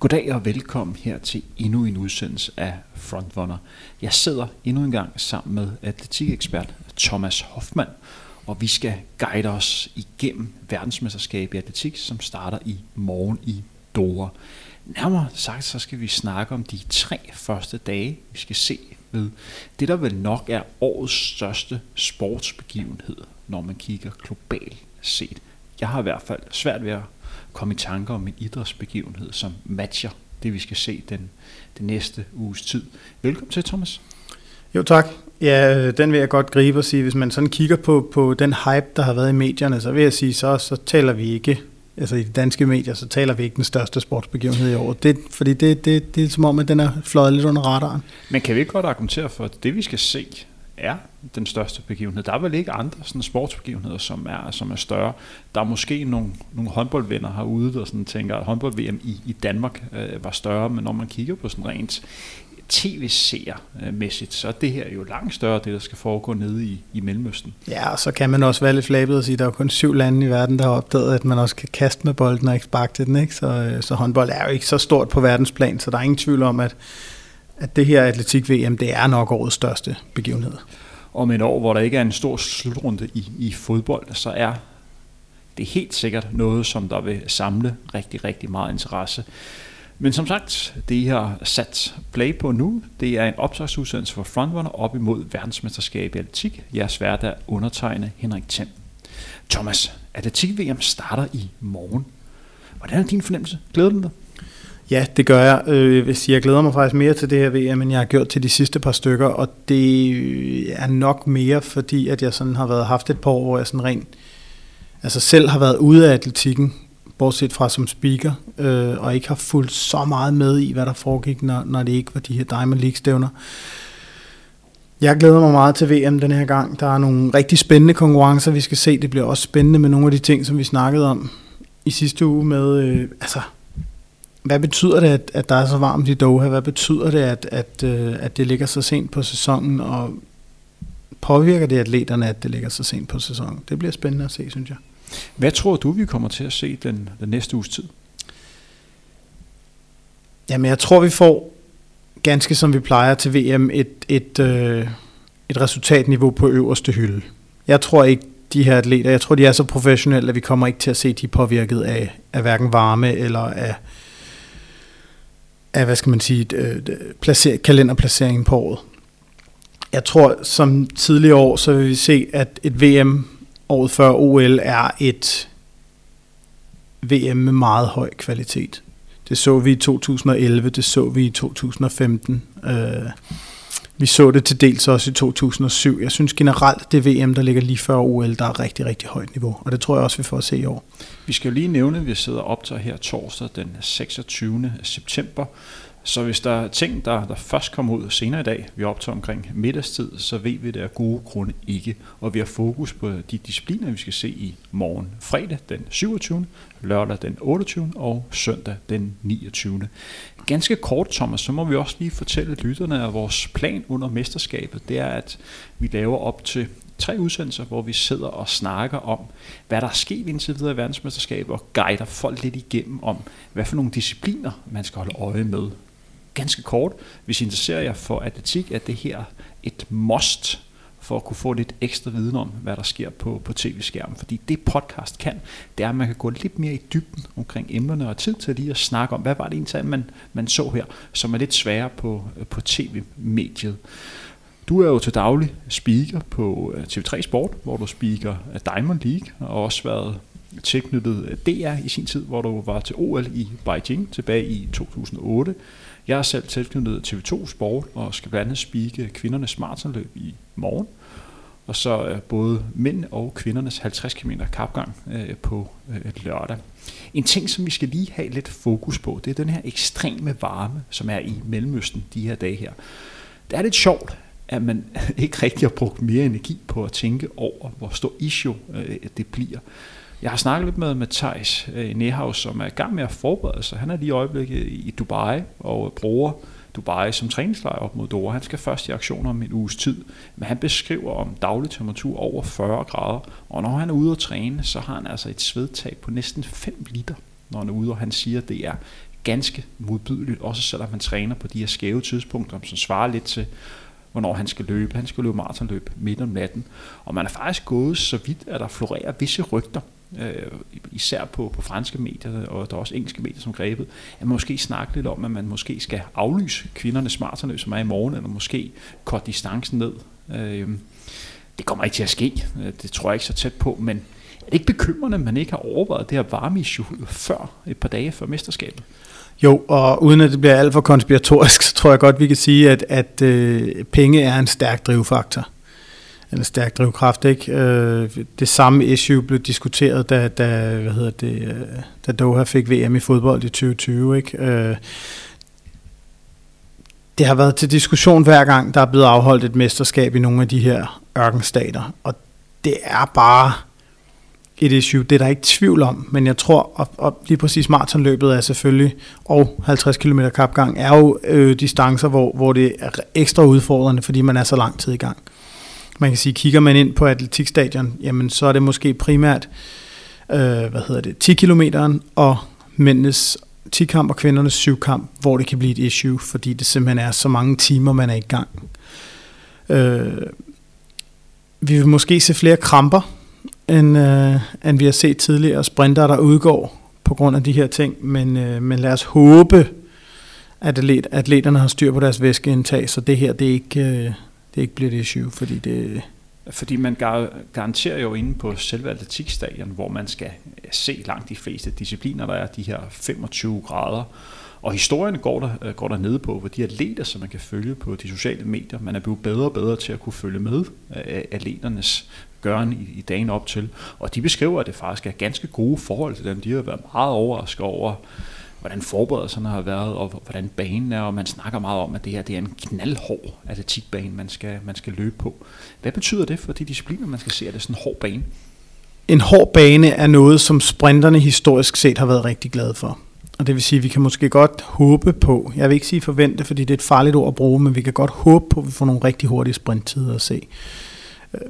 Goddag og velkommen her til endnu en udsendelse af Frontrunner. Jeg sidder endnu en gang sammen med atletikekspert Thomas Hoffmann, og vi skal guide os igennem verdensmesterskabet i atletik, som starter i morgen i Doha. Nærmere sagt, så skal vi snakke om de tre første dage, vi skal se ved det, der vel nok er årets største sportsbegivenhed, når man kigger globalt set. Jeg har i hvert fald svært ved at komme i tanker om en idrætsbegivenhed, som matcher det, vi skal se den, den næste uges tid. Velkommen til, Thomas. Jo tak. Ja, den vil jeg godt gribe og sige, hvis man sådan kigger på, på den hype, der har været i medierne, så vil jeg sige, så, så taler vi ikke, altså i de danske medier, så taler vi ikke den største sportsbegivenhed i år. Det, fordi det, det, det er som om, at den er fløjet lidt under radaren. Men kan vi ikke godt argumentere for, at det vi skal se, er den største begivenhed. Der er vel ikke andre sådan sportsbegivenheder, som er, som er større. Der er måske nogle, nogle håndboldvenner herude, der sådan tænker, at håndbold-VM i, i Danmark øh, var større, men når man kigger på sådan rent tv-seer-mæssigt, så er det her jo langt større, det der skal foregå nede i, i Mellemøsten. Ja, og så kan man også være lidt flabet og sige, at der er kun syv lande i verden, der har opdaget, at man også kan kaste med bolden og ikke sparke til den. Ikke? Så, øh, så håndbold er jo ikke så stort på verdensplan, så der er ingen tvivl om, at at det her atletik-VM, det er nok årets største begivenhed. Om et år, hvor der ikke er en stor slutrunde i, i fodbold, så er det helt sikkert noget, som der vil samle rigtig, rigtig meget interesse. Men som sagt, det I har sat play på nu, det er en opslagsudsendelse for Frontrunner op imod verdensmesterskab i atletik. Jeres vært er undertegnet Henrik Thiem. Thomas, atletik-VM starter i morgen. Hvordan er din fornemmelse? Glæder du dig? Ja, det gør jeg. Øh, jeg vil sige, jeg glæder mig faktisk mere til det her VM, end jeg har gjort til de sidste par stykker, og det øh, er nok mere, fordi at jeg sådan har været haft et par år, hvor jeg sådan rent, altså selv har været ude af atletikken, bortset fra som speaker, øh, og ikke har fulgt så meget med i, hvad der foregik, når, når det ikke var de her Diamond League-stævner. Jeg glæder mig meget til VM den her gang. Der er nogle rigtig spændende konkurrencer, vi skal se. Det bliver også spændende med nogle af de ting, som vi snakkede om i sidste uge med, øh, altså hvad betyder det, at, at der er så varmt i Doha? Hvad betyder det, at, at, øh, at det ligger så sent på sæsonen? Og påvirker det atleterne, at det ligger så sent på sæsonen? Det bliver spændende at se, synes jeg. Hvad tror du, vi kommer til at se den, den næste uges tid? Jamen, jeg tror, vi får ganske som vi plejer til VM et, et, øh, et resultatniveau på øverste hylde. Jeg tror ikke, de her atleter, jeg tror, de er så professionelle, at vi kommer ikke til at se, de er påvirket af, af hverken varme eller af, af, hvad skal man sige, placer, kalenderplaceringen på året. Jeg tror, som tidligere år, så vil vi se, at et VM året før OL er et VM med meget høj kvalitet. Det så vi i 2011, det så vi i 2015. Øh, vi så det til dels også i 2007. Jeg synes generelt, det VM, der ligger lige før OL, der er rigtig, rigtig højt niveau. Og det tror jeg også, vi får at se i år. Vi skal jo lige nævne, at vi sidder op til her torsdag den 26. september. Så hvis der er ting, der, der først kommer ud senere i dag, vi optager omkring middagstid, så ved vi det af gode grunde ikke. Og vi har fokus på de discipliner, vi skal se i morgen fredag den 27., lørdag den 28. og søndag den 29. Ganske kort, Thomas, så må vi også lige fortælle lytterne, at vores plan under mesterskabet, det er, at vi laver op til tre udsendelser, hvor vi sidder og snakker om, hvad der er sket indtil videre i verdensmesterskabet, og guider folk lidt igennem om, hvad for nogle discipliner man skal holde øje med ganske kort. Hvis I interesserer jer for atletik, er det her et must for at kunne få lidt ekstra viden om, hvad der sker på, på tv-skærmen. Fordi det podcast kan, det er, at man kan gå lidt mere i dybden omkring emnerne og tid til lige at snakke om, hvad var det egentlig, man, man så her, som er lidt sværere på, øh, på tv-mediet. Du er jo til daglig speaker på øh, TV3 Sport, hvor du speaker øh, Diamond League, og også været tilknyttet DR i sin tid, hvor du var til OL i Beijing tilbage i 2008. Jeg er selv tilknyttet TV2 Sport og skal blandt andet spike kvindernes maratonløb i morgen. Og så øh, både mænd og kvindernes 50 km kapgang øh, på øh, lørdag. En ting, som vi skal lige have lidt fokus på, det er den her ekstreme varme, som er i Mellemøsten de her dage her. Det er lidt sjovt, at man ikke rigtig har brugt mere energi på at tænke over, hvor stor issue øh, det bliver. Jeg har snakket lidt med Matthijs øh, Nehaus, som er i gang med at forberede sig. Han er lige i øjeblikket i Dubai og bruger Dubai som træningslejr op mod Doha. Han skal først i aktion om en uges tid, men han beskriver om daglig temperatur over 40 grader, og når han er ude at træne, så har han altså et svedtab på næsten 5 liter, når han er ude, og han siger, at det er ganske modbydeligt, også selvom man træner på de her skæve tidspunkter, som svarer lidt til, hvornår han skal løbe. Han skal løbe maratonløb midt om natten. Og man er faktisk gået så vidt, at der florerer visse rygter, øh, især på, på franske medier, og der er også engelske medier som grebet, at man måske snakke lidt om, at man måske skal aflyse kvindernes maratonløb, som er i morgen, eller måske korte distancen ned. Øh, det kommer ikke til at ske. Øh, det tror jeg ikke så tæt på, men er det ikke bekymrende, at man ikke har overvejet det her varmeissue før, et par dage før mesterskabet? Jo, og uden at det bliver alt for konspiratorisk, så tror jeg godt, vi kan sige, at, at øh, penge er en stærk drivfaktor. En stærk drivkraft, ikke? Øh, det samme issue blev diskuteret, da, da, hvad hedder det, øh, da Doha fik VM i fodbold i 2020, ikke? Øh, det har været til diskussion hver gang, der er blevet afholdt et mesterskab i nogle af de her ørkenstater, og det er bare et issue. Det er der ikke tvivl om, men jeg tror, og, og lige præcis maratonløbet er selvfølgelig, og 50 km kapgang, er jo øh, distancer, hvor, hvor det er ekstra udfordrende, fordi man er så lang tid i gang. Man kan sige, kigger man ind på atletikstadion, jamen så er det måske primært, øh, hvad hedder det, 10 km og mændenes 10 kamp og kvindernes 7 kamp, hvor det kan blive et issue, fordi det simpelthen er så mange timer, man er i gang. Øh, vi vil måske se flere kramper, end, øh, end vi har set tidligere. Sprinter, der udgår på grund af de her ting. Men, øh, men lad os håbe, at atlet, atleterne har styr på deres væskeindtag, så det her det ikke, øh, det ikke bliver det issue, fordi det... Fordi man gar- garanterer jo inde på selve atletikstadion, hvor man skal øh, se langt de fleste discipliner, der er de her 25 grader. Og historien går der, øh, går der nede på, hvor de atleter, som man kan følge på de sociale medier, man er blevet bedre og bedre til at kunne følge med øh, atleternes gøren i, i dagen op til. Og de beskriver, at det faktisk er ganske gode forhold til dem. De har været meget overrasket over, hvordan forberedelserne har været, og hvordan banen er, og man snakker meget om, at det her det er en knaldhård atletikbane, man skal, man skal løbe på. Hvad betyder det for de discipliner, man skal se? at det sådan en hård bane? En hård bane er noget, som sprinterne historisk set har været rigtig glade for. Og det vil sige, at vi kan måske godt håbe på, jeg vil ikke sige forvente, fordi det er et farligt ord at bruge, men vi kan godt håbe på, at vi får nogle rigtig hurtige sprinttider at se. Øh,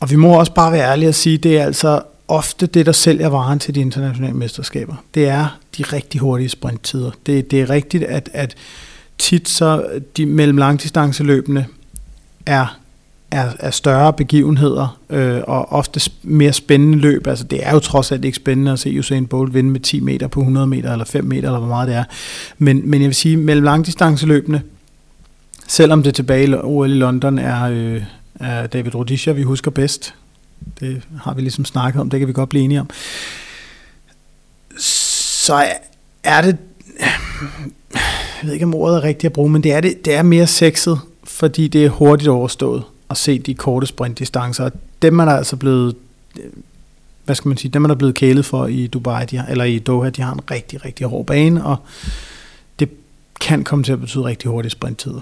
og vi må også bare være ærlige og sige, at det er altså ofte det, der sælger varen til de internationale mesterskaber. Det er de rigtig hurtige sprinttider. Det, det er rigtigt, at, at tit så de mellem langdistanceløbende er, er, er større begivenheder øh, og ofte mere spændende løb. Altså det er jo trods alt ikke spændende at se Usain Bolt vinde med 10 meter på 100 meter eller 5 meter eller hvor meget det er. Men, men jeg vil sige, mellem langdistanceløbende, selvom det tilbage i OL i London er, øh, er David Rudisha, vi husker bedst. Det har vi ligesom snakket om, det kan vi godt blive enige om. Så er det, jeg ved ikke om ordet er rigtigt at bruge, men det er, det, det er mere sexet, fordi det er hurtigt overstået at se de korte sprintdistancer. Og dem er der altså blevet, hvad skal man sige, dem er der blevet kælet for i Dubai, de har, eller i Doha, de har en rigtig, rigtig hård bane, og det kan komme til at betyde rigtig hurtige sprinttider.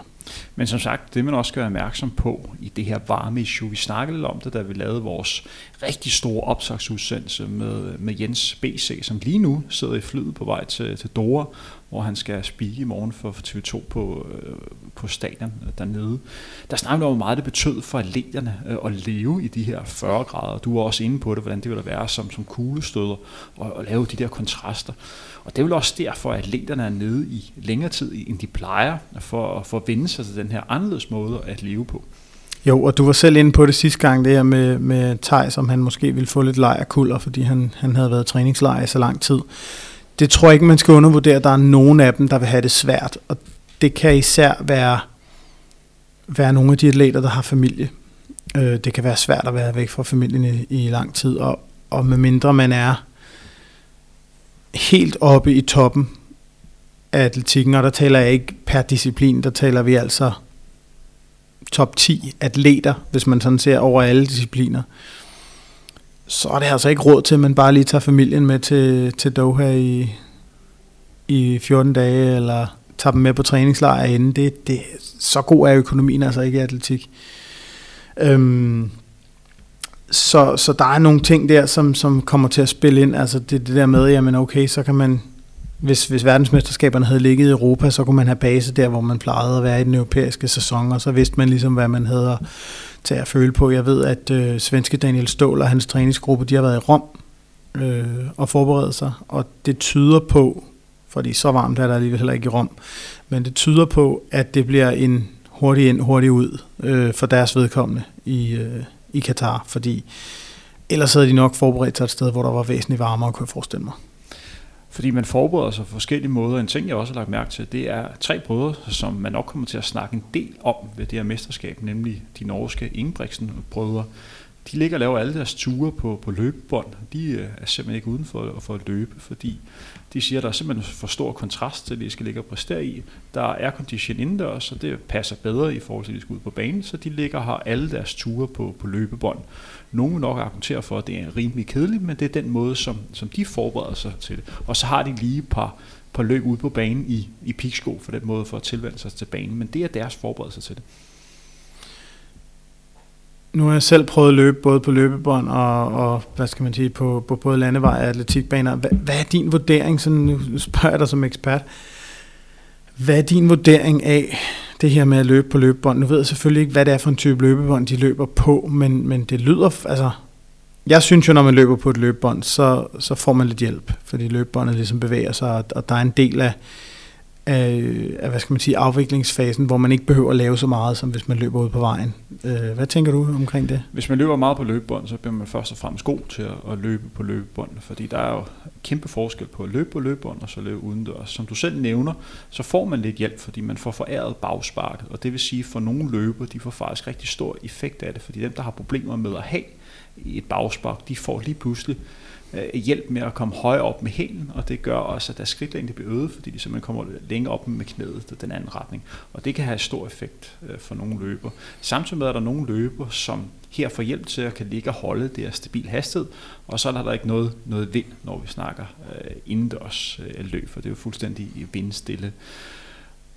Men som sagt, det man også skal være opmærksom på i det her varme issue, vi snakkede lidt om det, da vi lavede vores rigtig store opsagsudsendelse med, med Jens BC, som lige nu sidder i flyet på vej til, til Dora, hvor han skal speak i morgen for, for TV2 på, øh, på stadion dernede. Der snakker vi om, hvor meget det betød for atleterne øh, at leve i de her 40 grader. Du var også inde på det, hvordan det ville være som, som kuglestøder og, og lave de der kontraster. Og det er vel også derfor, at atleterne er nede i længere tid, end de plejer, for, for at vende sig til den her anderledes måde at leve på. Jo, og du var selv inde på det sidste gang, det her med, med Thijs, om han måske ville få lidt lejrkulder, fordi han, han havde været træningslejr i så lang tid. Det tror jeg ikke, man skal undervurdere. Der er nogen af dem, der vil have det svært, og det kan især være, være nogle af de atleter, der har familie. Øh, det kan være svært at være væk fra familien i, i lang tid, og, og med mindre man er helt oppe i toppen af atletikken, og der taler jeg ikke per disciplin, der taler vi altså top 10 atleter, hvis man sådan ser over alle discipliner, så er det altså ikke råd til, at man bare lige tager familien med til, til Doha i, i 14 dage, eller tager dem med på træningslejr inden. Det, det, så god er økonomien altså ikke i atletik. Øhm, så, så der er nogle ting der, som, som kommer til at spille ind. Altså det, det der med, jamen okay, så kan man, hvis, hvis verdensmesterskaberne havde ligget i Europa, så kunne man have base der, hvor man plejede at være i den europæiske sæson, og så vidste man ligesom, hvad man havde til at føle på. Jeg ved, at øh, svenske Daniel Ståhl og hans træningsgruppe, de har været i Rom øh, og forberedt sig, og det tyder på, fordi så varmt er der alligevel heller ikke i Rom. Men det tyder på, at det bliver en hurtig ind, hurtig ud øh, for deres vedkommende i, øh, i Katar, fordi ellers havde de nok forberedt sig et sted, hvor der var væsentligt varmere, kunne jeg forestille mig. Fordi man forbereder sig på forskellige måder. En ting, jeg også har lagt mærke til, det er tre brødre, som man nok kommer til at snakke en del om ved det her mesterskab, nemlig de norske Ingebrigtsen-brødre. De ligger og laver alle deres ture på, på løbebånd. De øh, er simpelthen ikke uden for, for at løbe, fordi de siger, at der er simpelthen for stor kontrast til det, de skal ligge og præstere i. Der er condition indendørs, så det passer bedre i forhold til, at de skal ud på banen, så de ligger har alle deres ture på, på løbebånd. Nogle vil nok argumentere for, at det er rimelig kedeligt, men det er den måde, som, som de forbereder sig til det. Og så har de lige et par, par løb ude på banen i, i piksko, for den måde for at tilvende sig til banen. Men det er deres forberedelse til det. Nu har jeg selv prøvet at løbe både på løbebånd og, og hvad skal man sige, på, på både landevej og atletikbaner. Hvad, hvad er din vurdering, sådan nu spørger jeg dig som ekspert, hvad er din vurdering af det her med at løbe på løbebånd? Nu ved jeg selvfølgelig ikke, hvad det er for en type løbebånd, de løber på, men, men det lyder, altså, jeg synes jo, når man løber på et løbebånd, så, så får man lidt hjælp, fordi løbebåndet ligesom bevæger sig, og, og der er en del af, af, af, hvad skal man sige, afviklingsfasen, hvor man ikke behøver at lave så meget, som hvis man løber ud på vejen. Øh, hvad tænker du omkring det? Hvis man løber meget på løbebånd, så bliver man først og fremmest god til at løbe på løbebånd, fordi der er jo kæmpe forskel på at løbe på løbebånd og så løbe udendørs. Som du selv nævner, så får man lidt hjælp, fordi man får foræret bagsparket, og det vil sige, for nogle løber, de får faktisk rigtig stor effekt af det, fordi dem, der har problemer med at have et bagspark, de får lige pludselig øh, hjælp med at komme højere op med hælen, og det gør også, at deres skridtlængde bliver øget, fordi de simpelthen kommer længere op med knæet den anden retning. Og det kan have stor effekt øh, for nogle løber. Samtidig med, at der er nogle løber, som her får hjælp til at kan ligge og holde det stabil hastighed, og så er der ikke noget, noget vind, når vi snakker øh, indendørs øh, løb, for det er jo fuldstændig vindstille. Øh,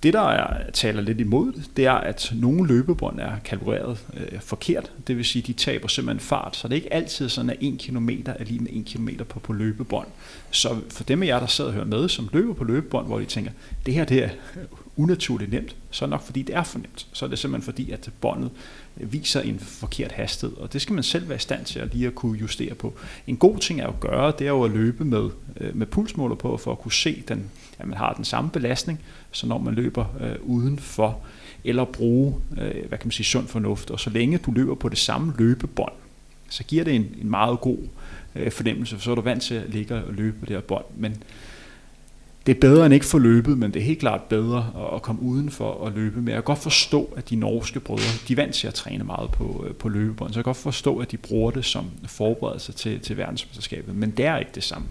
det, der er, taler lidt imod det, det er, at nogle løbebånd er kalibreret øh, forkert. Det vil sige, at de taber simpelthen fart. Så det er ikke altid sådan, at 1 km er lige med 1 km på, på løbebånd. Så for dem af jer, der sidder og hører med, som løber på løbebånd, hvor de tænker, det her det er unaturligt nemt, så er det nok fordi, det er for nemt. Så er det simpelthen fordi, at båndet viser en forkert hastighed, og det skal man selv være i stand til at lige at kunne justere på. En god ting er at gøre, det er jo at løbe med, øh, med pulsmåler på, for at kunne se, den, at man har den samme belastning, så når man løber øh, udenfor, eller bruge, øh, hvad kan man sige, sund fornuft. Og så længe du løber på det samme løbebånd, så giver det en, en meget god øh, fornemmelse, for så er du vant til at ligge og løbe på det her bånd. Men det er bedre end ikke få løbet, men det er helt klart bedre at komme udenfor og løbe med. Jeg kan godt forstå, at de norske brødre, de er vant til at træne meget på, øh, på løbebånd, så jeg kan godt forstå, at de bruger det som forberedelse til, til verdensmesterskabet, men det er ikke det samme.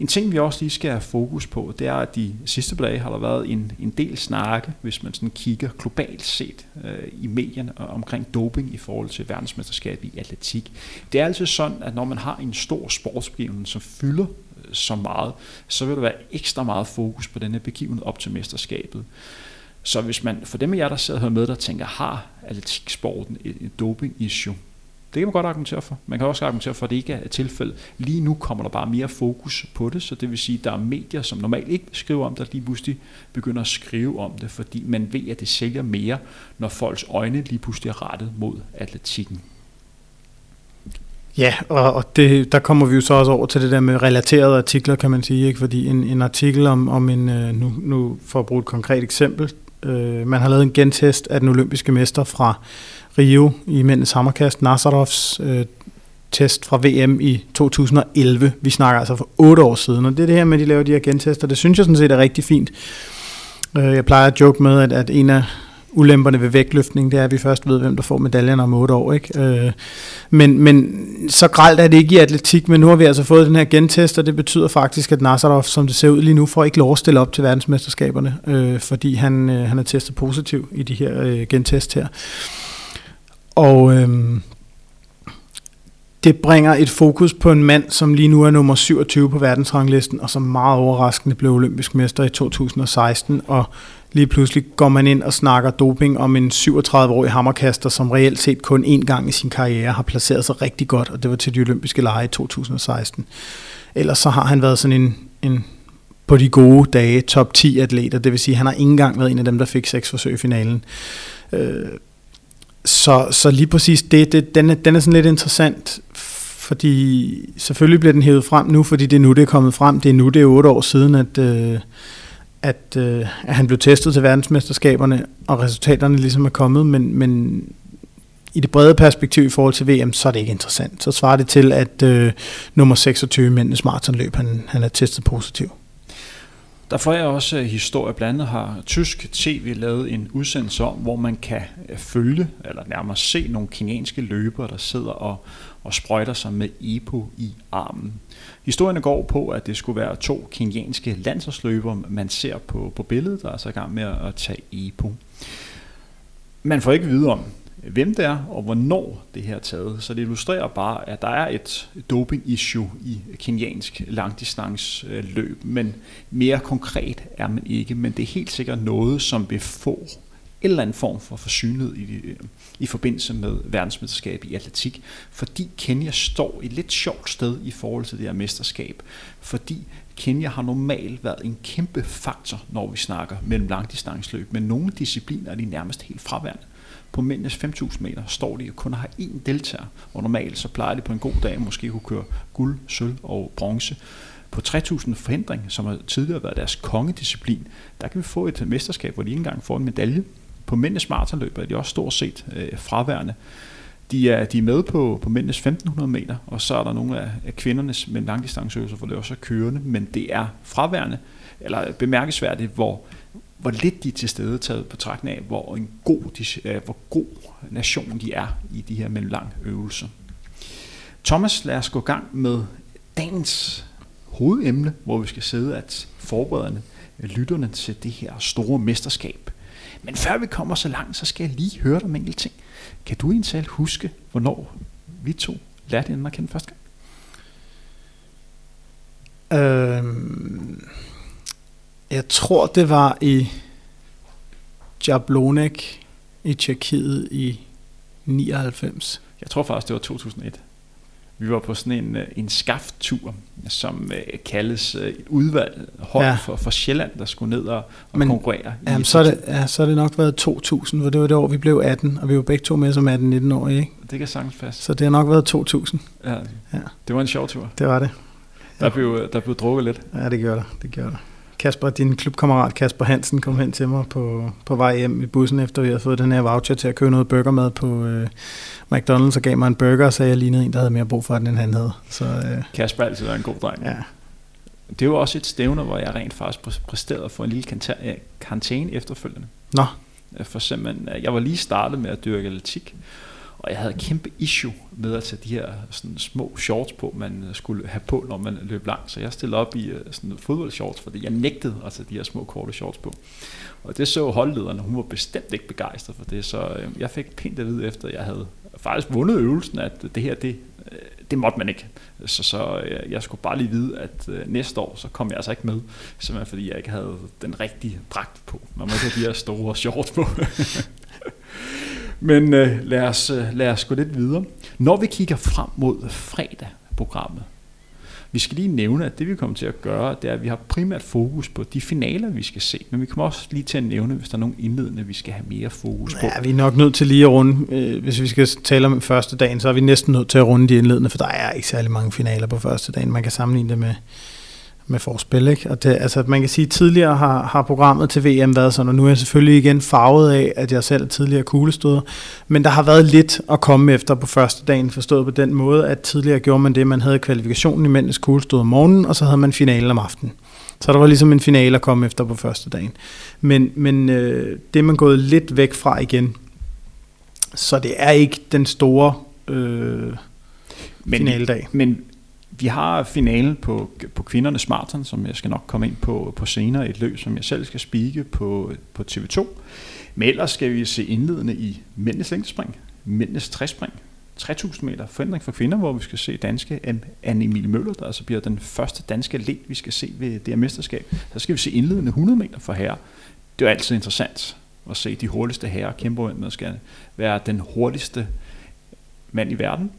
En ting, vi også lige skal have fokus på, det er, at de sidste dage har der været en, en del snakke, hvis man sådan kigger globalt set øh, i medierne omkring doping i forhold til verdensmesterskab i atletik. Det er altid sådan, at når man har en stor sportsbegivenhed, som fylder øh, så meget, så vil der være ekstra meget fokus på denne begivenhed op til mesterskabet. Så hvis man, for dem af jer, der sidder her med, der tænker, har atletiksporten et, et doping-issue, det kan man godt argumentere for. Man kan også argumentere for, at det ikke er et tilfælde. Lige nu kommer der bare mere fokus på det, så det vil sige, at der er medier, som normalt ikke skriver om det, der lige pludselig begynder at skrive om det, fordi man ved, at det sælger mere, når folks øjne lige pludselig er rettet mod atletikken. Ja, og, og det, der kommer vi jo så også over til det der med relaterede artikler, kan man sige, ikke? fordi en, en artikel om, om en, øh, nu, nu for at bruge et konkret eksempel, øh, man har lavet en gentest af den olympiske mester fra Rio i mændens hammerkast, Nazarovs øh, test fra VM i 2011. Vi snakker altså for otte år siden, og det er det her med, at de laver de her gentester. Det synes jeg sådan set er rigtig fint. Øh, jeg plejer at joke med, at, at en af ulemperne ved vægtløftning, det er, at vi først ved, hvem der får medaljerne om otte år. Ikke? Øh, men, men så gralt er det ikke i atletik, men nu har vi altså fået den her gentest, og det betyder faktisk, at Nazarov, som det ser ud lige nu, får ikke lov at stille op til verdensmesterskaberne, øh, fordi han, øh, han er testet positiv i de her øh, gentest her. Og øhm, det bringer et fokus på en mand, som lige nu er nummer 27 på verdensranglisten, og som meget overraskende blev olympisk mester i 2016, og lige pludselig går man ind og snakker doping om en 37-årig hammerkaster, som reelt set kun én gang i sin karriere har placeret sig rigtig godt, og det var til de olympiske lege i 2016. Ellers så har han været sådan en, en på de gode dage top 10 atleter, det vil sige, at han har ikke engang været en af dem, der fik seks forsøg i finalen. Øh, så, så lige præcis det, det den, er, den er sådan lidt interessant, fordi selvfølgelig bliver den hævet frem nu, fordi det er nu, det er kommet frem. Det er nu, det er otte år siden, at, øh, at, øh, at han blev testet til verdensmesterskaberne, og resultaterne ligesom er kommet, men, men i det brede perspektiv i forhold til VM, så er det ikke interessant. Så svarer det til, at øh, nummer 26 mændenes maratonløb, han, han er testet positiv. Der får jeg også øh, historie. Blandt andet har tysk tv lavet en udsendelse om, hvor man kan øh, følge, eller nærmere se nogle kenyanske løbere, der sidder og, og sprøjter sig med EPO i armen. Historien går på, at det skulle være to kenyanske landsholdsløbere, man ser på, på billedet, der er så i gang med at tage EPO. Man får ikke vide om, hvem det er og hvornår det her er taget. Så det illustrerer bare, at der er et doping-issue i kenyansk langdistansløb, men mere konkret er man ikke. Men det er helt sikkert noget, som vil få en eller anden form for forsynlighed i, i forbindelse med verdensmesterskab i atletik, fordi Kenya står et lidt sjovt sted i forhold til det her mesterskab, fordi Kenya har normalt været en kæmpe faktor, når vi snakker mellem langdistansløb, men nogle discipliner er de nærmest helt fraværende. På mændenes 5.000 meter står de og kun har én deltager, og normalt så plejer de på en god dag måske kunne køre guld, sølv og bronze. På 3.000 forhindring, som har tidligere været deres kongedisciplin, der kan vi få et mesterskab, hvor de ikke engang får en medalje. På mændenes maratonløb er de også stort set øh, fraværende. De er, de er med på, på mændenes 1500 meter, og så er der nogle af, af kvindernes med langdistanceøvelser, hvor det også er kørende, men det er fraværende, eller bemærkesværdigt, hvor hvor lidt de er til stede taget på trækken af, hvor, en god, de, øh, hvor god nation de er i de her mellemlang øvelser. Thomas, lad os gå i gang med dagens hovedemne, hvor vi skal sidde at forberede øh, lytterne til det her store mesterskab. Men før vi kommer så langt, så skal jeg lige høre dig om enkelt ting. Kan du egentlig huske, hvornår vi to lærte hinanden at kende første gang? Øhm, jeg tror, det var i Jablonek i Tjekkiet i 99. Jeg tror faktisk, det var 2001. Vi var på sådan en, øh, en skafttur, som uh, kaldes uh, et udvalg hold ja. for, for Sjælland, der skulle ned og, og Men, konkurrere. Jamen, så, er det, ja, så er det nok været 2000, hvor det var det år, vi blev 18, og vi var begge to med som 18-19 år, ikke? Det kan sagtens fast. Så det har nok været 2000. Ja, ja. det var en sjov tur. Det var det. Der, blev, der blev drukket lidt. Ja, det gjorde det. det, gjorde det. Kasper, din klubkammerat Kasper Hansen kom hen til mig på, på vej hjem i bussen, efter vi havde fået den her voucher til at købe noget burgermad på øh, McDonald's, og gav mig en burger, og sagde, jeg lignede en, der havde mere brug for den, end han havde. Så, øh, Kasper er altid en god dreng. Ja. Det var også et stævne, hvor jeg rent faktisk præsterede for en lille karantæne efterfølgende. Nå. For simpelthen, jeg var lige startet med at dyrke atletik, og jeg havde kæmpe issue med at tage de her sådan små shorts på, man øh, skulle have på, når man løb langt. Så jeg stillede op i øh, sådan fodboldshorts, fordi jeg nægtede at tage de her små korte shorts på. Og det så holdlederne, hun var bestemt ikke begejstret for det, så øh, jeg fik pænt at vide efter, at jeg havde faktisk vundet øvelsen, at det her, det, øh, det måtte man ikke. Så, så jeg skulle bare lige vide, at næste år, så kom jeg altså ikke med, simpelthen fordi jeg ikke havde den rigtige dragt på. Man må ikke have de her store shorts på. Men øh, lad, os, øh, lad os gå lidt videre. Når vi kigger frem mod fredag-programmet, vi skal lige nævne, at det vi kommer til at gøre, det er, at vi har primært fokus på de finaler, vi skal se. Men vi kommer også lige til at nævne, hvis der er nogle indledende, vi skal have mere fokus på. Ja, vi er nok nødt til lige at runde, øh, hvis vi skal tale om første dagen, så er vi næsten nødt til at runde de indledende, for der er ikke særlig mange finaler på første dagen. Man kan sammenligne det med med forspil. Ikke? Og det, altså, man kan sige, at tidligere har, har programmet til VM været sådan, og nu er jeg selvfølgelig igen farvet af, at jeg selv er tidligere kuglestøder, men der har været lidt at komme efter på første dagen, forstået på den måde, at tidligere gjorde man det, man havde kvalifikationen i mændenes kuglestød om morgenen, og så havde man finalen om aftenen. Så der var ligesom en finale at komme efter på første dagen. Men, men øh, det er man gået lidt væk fra igen. Så det er ikke den store øh, men, finaledag. Men vi har finalen på, på kvindernes maraton, som jeg skal nok komme ind på, på senere. Et løb, som jeg selv skal spike på, på TV2. Men ellers skal vi se indledende i mændenes længdespring, mændenes træspring, 3000 meter forandring for kvinder, hvor vi skal se danske Anne Emilie Møller, der altså bliver den første danske atlet, vi skal se ved det her mesterskab. Så skal vi se indledende 100 meter for herrer. Det er altid interessant at se de hurtigste herrer kæmpe med, skal være den hurtigste mand i verden.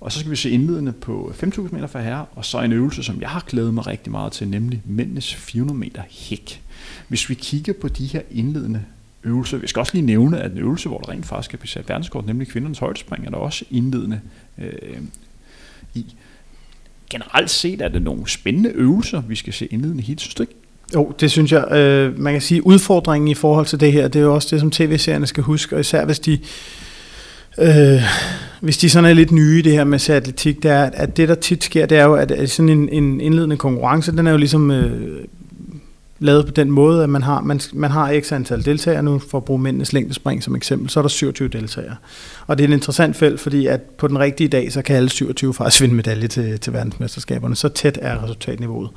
Og så skal vi se indledende på 5.000 meter for herre, og så en øvelse, som jeg har glædet mig rigtig meget til, nemlig mændenes 400 meter hæk. Hvis vi kigger på de her indledende øvelser, vi skal også lige nævne, at en øvelse, hvor der rent faktisk skal blive sat verdenskort, nemlig kvindernes højdespring, er der også indledende øh, i. Generelt set er det nogle spændende øvelser, vi skal se indledende hit, synes du ikke? Jo, det synes jeg. Øh, man kan sige, udfordringen i forhold til det her, det er jo også det, som tv-serierne skal huske, og især hvis de, øh, hvis de sådan er lidt nye i det her med atletik, det er, at det der tit sker, det er jo, at, sådan en, en indledende konkurrence, den er jo ligesom øh, lavet på den måde, at man har, man, man har x antal deltagere nu, for at bruge mændenes længdespring som eksempel, så er der 27 deltagere. Og det er et interessant felt, fordi at på den rigtige dag, så kan alle 27 faktisk vinde medalje til, til verdensmesterskaberne. Så tæt er resultatniveauet.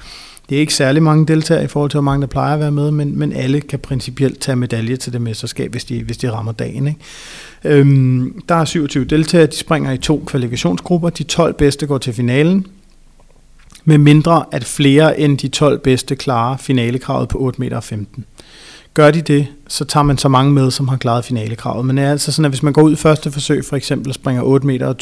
Det er ikke særlig mange deltagere i forhold til, hvor mange der plejer at være med, men, men alle kan principielt tage medalje til det mesterskab, hvis de, hvis de rammer dagen. Ikke? Øhm, der er 27 deltagere, de springer i to kvalifikationsgrupper. De 12 bedste går til finalen, med mindre at flere end de 12 bedste klarer finalekravet på 8,15 meter. Gør de det, så tager man så mange med, som har klaret finalekravet. Men det er altså sådan, at hvis man går ud i første forsøg, for eksempel og springer 8,20 meter,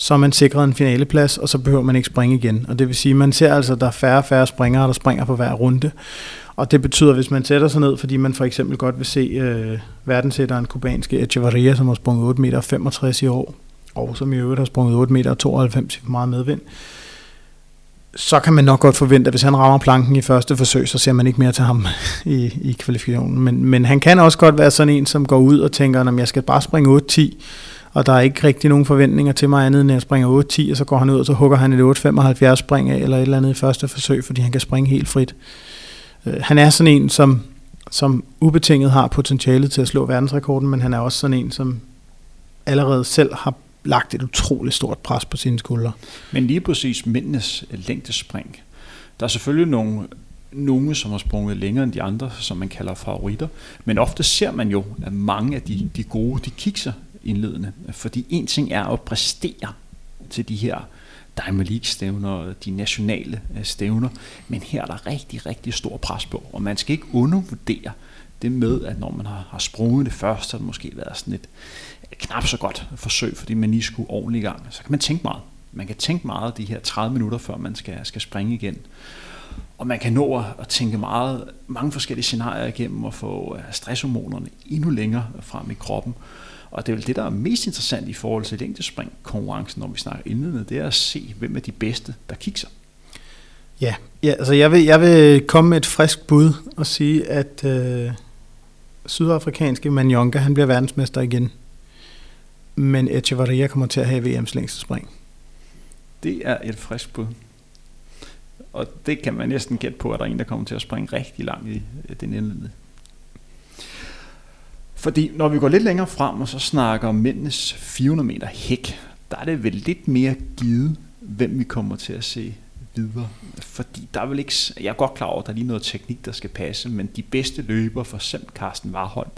så er man sikret en finaleplads, og så behøver man ikke springe igen. Og det vil sige, at man ser altså, at der er færre og færre springere, der springer på hver runde. Og det betyder, hvis man sætter sig ned, fordi man for eksempel godt vil se øh, verdensætteren kubanske Echevarria, som har sprunget 8,65 meter i år, og som i øvrigt har sprunget 8,92 meter i for meget medvind, så kan man nok godt forvente, at hvis han rammer planken i første forsøg, så ser man ikke mere til ham i, i kvalifikationen. Men, men han kan også godt være sådan en, som går ud og tænker, at jeg skal bare springe 8-10, og der er ikke rigtig nogen forventninger til mig andet, end at jeg springer 8-10, og så går han ud, og så hugger han et 8-75 spring af, eller et eller andet i første forsøg, fordi han kan springe helt frit. Øh, han er sådan en, som, som ubetinget har potentialet til at slå verdensrekorden, men han er også sådan en, som allerede selv har lagt et utroligt stort pres på sine skuldre. Men lige præcis mændenes længdespring, der er selvfølgelig nogle, nogle, som har sprunget længere end de andre, som man kalder favoritter, men ofte ser man jo, at mange af de, de gode, de kikser indledende, fordi en ting er at præstere til de her Diamond League-stævner, de nationale øh, stævner, men her er der rigtig, rigtig stor pres på, og man skal ikke undervurdere det med, at når man har, har sprunget det først, så har det måske været sådan et, knap så godt forsøg, fordi man lige skulle ordentligt i gang. Så kan man tænke meget. Man kan tænke meget de her 30 minutter, før man skal, skal springe igen. Og man kan nå at tænke meget, mange forskellige scenarier igennem og få øh, stresshormonerne endnu længere frem i kroppen. Og det er vel det, der er mest interessant i forhold til længdespring konkurrencen, når vi snakker indledende, det er at se, hvem er de bedste, der kigger. Ja, ja altså jeg vil, jeg vil komme med et frisk bud og sige, at øh, sydafrikanske Manyonga, han bliver verdensmester igen men Echevarria kommer til at have VM's længste spring. Det er et frisk bud. Og det kan man næsten gætte på, at der er en, der kommer til at springe rigtig langt i den indledende. Fordi når vi går lidt længere frem og så snakker om mændenes 400 meter hæk, der er det vel lidt mere givet, hvem vi kommer til at se videre. Fordi der er vel ikke, jeg er godt klar over, at der er lige noget teknik, der skal passe, men de bedste løber, for eksempel Carsten Warholm,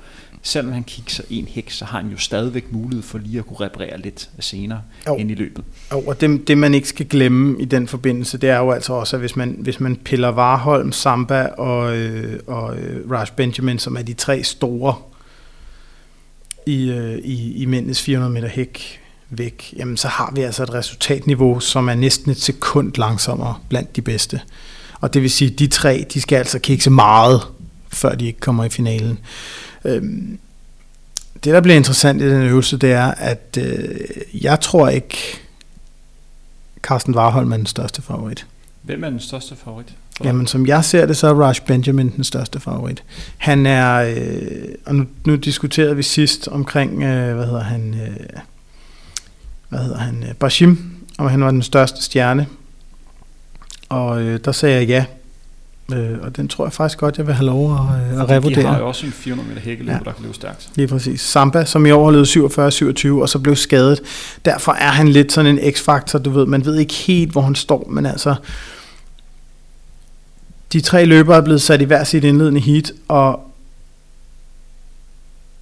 selvom han kigger en hæk, så har han jo stadigvæk mulighed for lige at kunne reparere lidt senere jo. ind i løbet. Jo, og det, det man ikke skal glemme i den forbindelse, det er jo altså også, at hvis man, hvis man piller Warholm, Samba og, øh, og øh, Raj Benjamin, som er de tre store i, øh, i, i mændenes 400 meter hæk, væk, jamen så har vi altså et resultatniveau, som er næsten et sekund langsommere blandt de bedste. Og det vil sige, at de tre, de skal altså kigge meget, før de ikke kommer i finalen. Øhm, det, der bliver interessant i den øvelse, det er, at øh, jeg tror ikke, Carsten Warholm er den største favorit. Hvem er den største favorit? Jamen, som jeg ser det, så er Raj Benjamin den største favorit. Han er, øh, og nu, nu diskuterede vi sidst omkring, øh, hvad hedder han, øh, hvad hedder han, øh, Bashim, om han var den største stjerne. Og øh, der sagde jeg ja, Øh, og den tror jeg faktisk godt, jeg vil have lov at, øh, at revurdere. De har jo også en 400 meter hækkeløb, ja. der kan løbe stærkt. Lige præcis. Samba, som i år løbet 47-27, og så blev skadet. Derfor er han lidt sådan en x-faktor, du ved. Man ved ikke helt, hvor han står, men altså... De tre løbere er blevet sat i hver sit indledende heat, og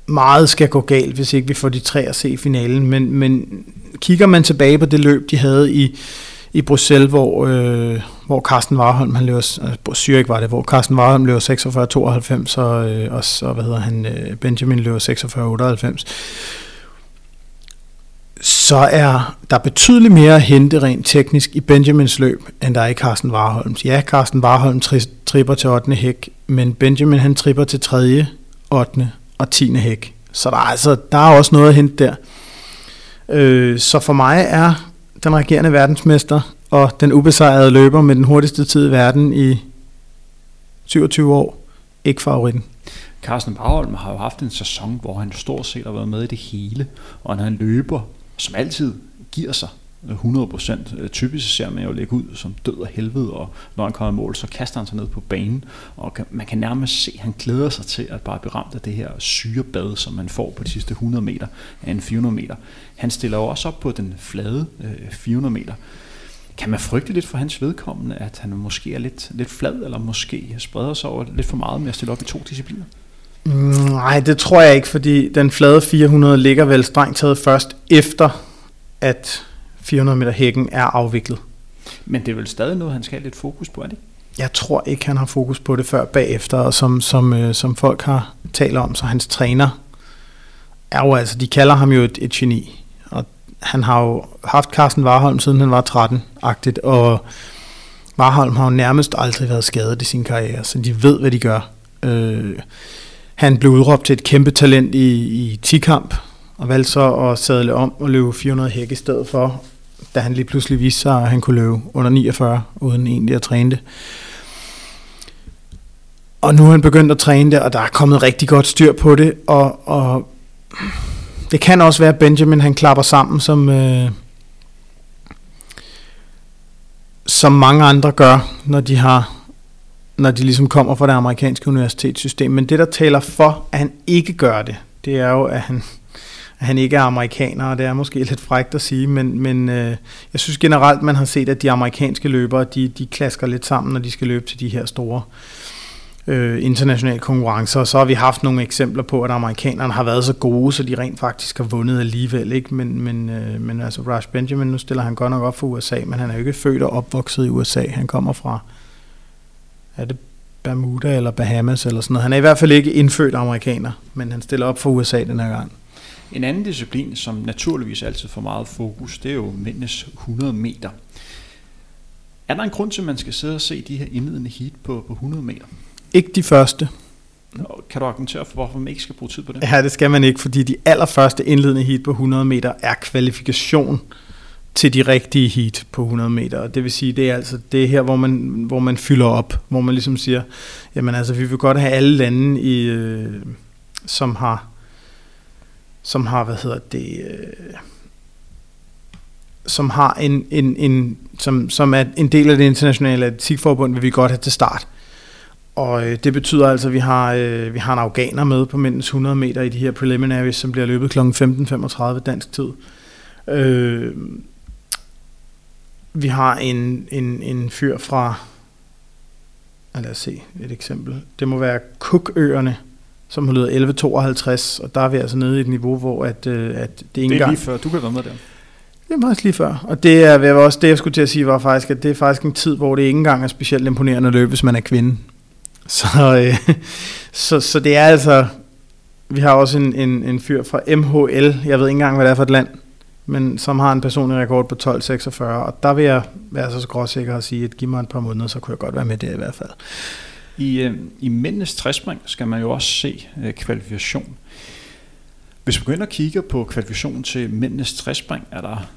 meget skal gå galt, hvis ikke vi får de tre at se i finalen. Men, men kigger man tilbage på det løb, de havde i i Bruxelles, hvor, øh, hvor Carsten Warholm, han løber, øh, Zürich var det, hvor Carsten Warholm løber 46-92, og, øh, og så, hvad hedder han, øh, Benjamin løber 46-98 så er der betydeligt mere at hente rent teknisk i Benjamins løb, end der er i Carsten Warholms. Ja, Carsten Warholm tri- tripper til 8. hæk, men Benjamin han tripper til 3., 8. og 10. hæk. Så der er, altså, der er også noget at hente der. Øh, så for mig er den regerende verdensmester og den ubesejrede løber med den hurtigste tid i verden i 27 år, ikke favoritten. Carsten Barholm har jo haft en sæson, hvor han stort set har været med i det hele, og når han løber, som altid giver sig 100%. Øh, typisk ser man jo ligge ud som død af helvede, og når han kommer i mål, så kaster han sig ned på banen, og man kan nærmest se, at han glæder sig til at bare blive ramt af det her syrebad, som man får på de sidste 100 meter af en 400 meter. Han stiller jo også op på den flade øh, 400 meter. Kan man frygte lidt for hans vedkommende, at han måske er lidt, lidt flad, eller måske spreder sig over lidt for meget med at stille op i to discipliner? Nej, det tror jeg ikke, fordi den flade 400 ligger vel strengt taget først efter, at 400 meter hækken er afviklet. Men det er vel stadig noget, han skal have lidt fokus på, er det Jeg tror ikke, han har fokus på det før bagefter, og som, som, øh, som folk har talt om, så hans træner er jo altså, de kalder ham jo et, et geni, han har jo haft Carsten Warholm, siden han var 13-agtigt, og Warholm har jo nærmest aldrig været skadet i sin karriere, så de ved, hvad de gør. Øh, han blev udråbt til et kæmpe talent i, i 10-kamp, og valgte så at sadle om og løbe 400 hæk i stedet for, da han lige pludselig viste sig, at han kunne løbe under 49, uden egentlig at træne det. Og nu er han begyndt at træne det, og der er kommet rigtig godt styr på det, og, og det kan også være, at Benjamin han klapper sammen, som, øh, som mange andre gør, når de har når de ligesom kommer fra det amerikanske universitetssystem. Men det, der taler for, at han ikke gør det, det er jo, at han, at han ikke er amerikaner, og det er måske lidt frægt at sige, men, men øh, jeg synes generelt, man har set, at de amerikanske løbere, de, de klasker lidt sammen, når de skal løbe til de her store øh, øh, internationale konkurrencer, og så har vi haft nogle eksempler på, at amerikanerne har været så gode, så de rent faktisk har vundet alligevel, ikke? Men, men, øh, men altså Rush Benjamin, nu stiller han godt nok op for USA, men han er jo ikke født og opvokset i USA, han kommer fra, er det Bermuda eller Bahamas eller sådan noget. Han er i hvert fald ikke indfødt amerikaner, men han stiller op for USA den her gang. En anden disciplin, som naturligvis altid får meget fokus, det er jo mændenes 100 meter. Er der en grund til, at man skal sidde og se de her indledende heat på, på 100 meter? Ikke de første. Kan du argumentere for, hvorfor man ikke skal bruge tid på det? Ja, det skal man ikke, fordi de allerførste indledende heat på 100 meter er kvalifikation til de rigtige heat på 100 meter. Og det vil sige, det er altså det er her, hvor man, hvor man fylder op, hvor man ligesom siger, jamen altså, vi vil godt have alle lande, i, øh, som har som har, hvad hedder det, øh, som har en, en, en som, som er en del af det internationale atletikforbund, vil vi godt have til start. Og øh, det betyder altså, at vi har, øh, vi har en afghaner med på mindst 100 meter i de her preliminaries, som bliver løbet kl. 15.35 dansk tid. Øh, vi har en, en, en fyr fra, lad os se et eksempel, det må være Cookøerne, som har løbet 11.52, og der er vi altså nede i et niveau, hvor at, øh, at det ikke Det er lige før, du kan være med der. Det er faktisk lige før. Og det er også det, jeg skulle til at sige, var faktisk, at det er faktisk en tid, hvor det ikke engang er specielt imponerende at løbe, hvis man er kvinde. Så, øh, så, så det er altså, vi har også en, en, en fyr fra MHL, jeg ved ikke engang, hvad det er for et land, men som har en personlig rekord på 12.46, og der vil jeg være så skråsikker og sige, at giv mig et par måneder, så kunne jeg godt være med der i hvert fald. I, øh, i mændenes træspring skal man jo også se øh, kvalifikation. Hvis vi begynder at kigge på kvalifikation til mændenes træspring, er der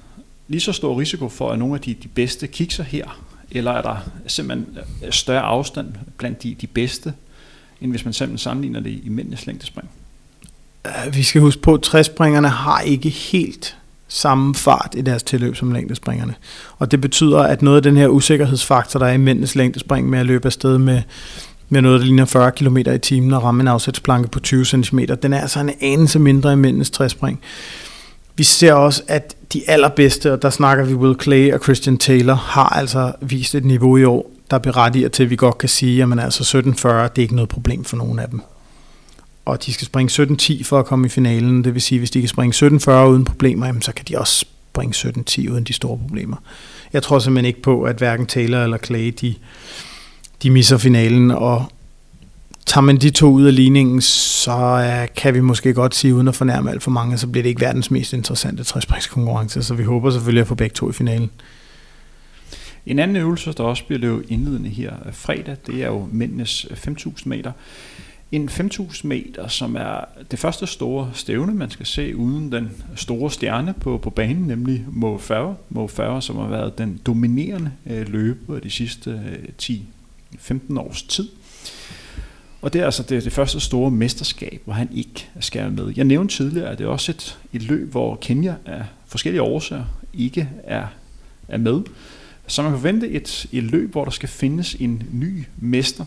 lige så stor risiko for, at nogle af de, de bedste kikser her, eller er der simpelthen større afstand blandt de, de bedste, end hvis man simpelthen sammenligner det i mændenes længdespring? Øh, vi skal huske på, at træspringerne har ikke helt samme fart i deres tilløb som længdespringerne. Og det betyder, at noget af den her usikkerhedsfaktor, der er i mændenes længdespring med at løbe afsted med, med noget, der ligner 40 km i timen og ramme en afsætsplanke på 20 cm, den er altså en anelse mindre i mændenes træspring. Vi ser også, at de allerbedste, og der snakker vi Will Clay og Christian Taylor, har altså vist et niveau i år, der berettiger til, at vi godt kan sige, at man altså 17.40, det er ikke noget problem for nogen af dem og de skal springe 17-10 for at komme i finalen. Det vil sige, hvis de kan springe 17.40 uden problemer, jamen, så kan de også springe 17-10 uden de store problemer. Jeg tror simpelthen ikke på, at hverken Taylor eller Clay, de, de misser finalen, og tager man de to ud af ligningen, så øh, kan vi måske godt sige, uden at fornærme alt for mange, så bliver det ikke verdens mest interessante træspringskonkurrence, så vi håber selvfølgelig at få begge to i finalen. En anden øvelse, der også bliver løbet indledende her øh, fredag, det er jo mændenes øh, 5.000 meter. En 5.000 meter, som er det første store stævne, man skal se uden den store stjerne på, på banen, nemlig Mo Farah. Mo Farah, som har været den dominerende øh, løber de sidste øh, 10-15 års tid. Og det er altså det, det første store mesterskab, hvor han ikke skal med. Jeg nævnte tidligere, at det er også et, et løb, hvor Kenya af forskellige årsager ikke er, er med. Så man kan forvente et, et løb, hvor der skal findes en ny mester.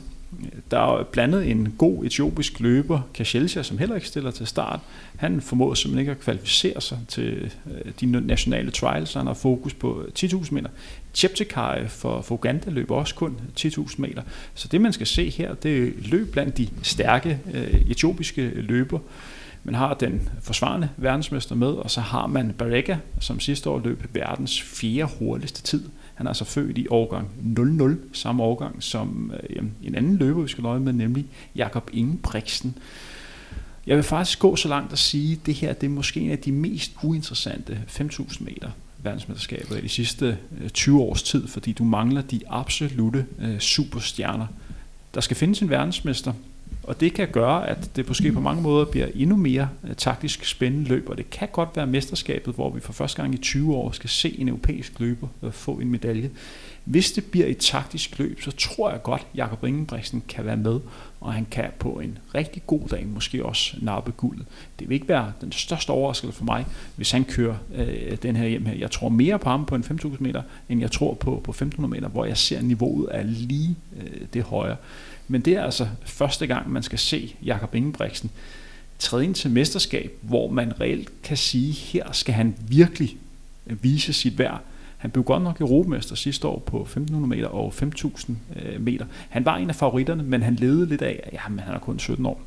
Der er blandet en god etiopisk løber, Kashelsia, som heller ikke stiller til start. Han formåede simpelthen ikke at kvalificere sig til øh, de nationale trials, så han har fokus på 10.000 meter. Cheptegei for, for Uganda løber også kun 10.000 meter. Så det man skal se her, det er løb blandt de stærke øh, etiopiske løber. Man har den forsvarende verdensmester med, og så har man Barega, som sidste år løb verdens fjerde hurtigste tid. Han er altså født i årgang 00, samme årgang som øh, en anden løber, vi skal løje med, nemlig Jakob Ingebrigtsen. Jeg vil faktisk gå så langt at sige, at det her det er måske en af de mest uinteressante 5.000 meter verdensmesterskaber i de sidste øh, 20 års tid, fordi du mangler de absolute øh, superstjerner. Der skal findes en verdensmester, og det kan gøre, at det måske på mange måder bliver endnu mere øh, taktisk spændende løb, og det kan godt være mesterskabet, hvor vi for første gang i 20 år skal se en europæisk løber øh, få en medalje. Hvis det bliver et taktisk løb, så tror jeg godt, at Jakob Ingebrigtsen kan være med, og han kan på en rigtig god dag måske også nappe guldet. Det vil ikke være den største overraskelse for mig, hvis han kører øh, den her hjem her. Jeg tror mere på ham på en 5.000 meter, end jeg tror på, på 1.500 meter, hvor jeg ser niveauet er lige øh, det højere. Men det er altså første gang, man skal se Jakob Ingebrigtsen træde ind til mesterskab, hvor man reelt kan sige, her skal han virkelig vise sit værd. Han blev godt nok europamester sidste år på 1500 meter og 5000 øh, meter. Han var en af favoritterne, men han levede lidt af, at jamen, han er kun 17 år.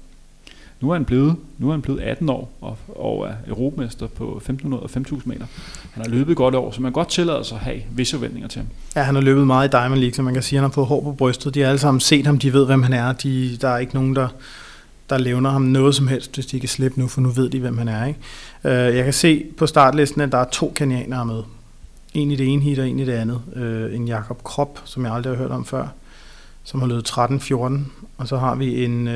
Nu er han blevet, nu er han blevet 18 år og, og er europamester på 1500 og 5000 meter. Han har løbet godt over, så man kan godt tillade sig at have visse forventninger til ham. Ja, han har løbet meget i Diamond League, så man kan sige, at han har fået hår på brystet. De har alle sammen set ham, de ved, hvem han er. De, der er ikke nogen, der, der levner ham noget som helst, hvis de kan slippe nu, for nu ved de, hvem han er. Ikke? Øh, jeg kan se på startlisten, at der er to kenianere med. En i det ene hit og en i det andet. Øh, en Jakob Krop, som jeg aldrig har hørt om før, som har løbet 13-14. Og så har vi en uh,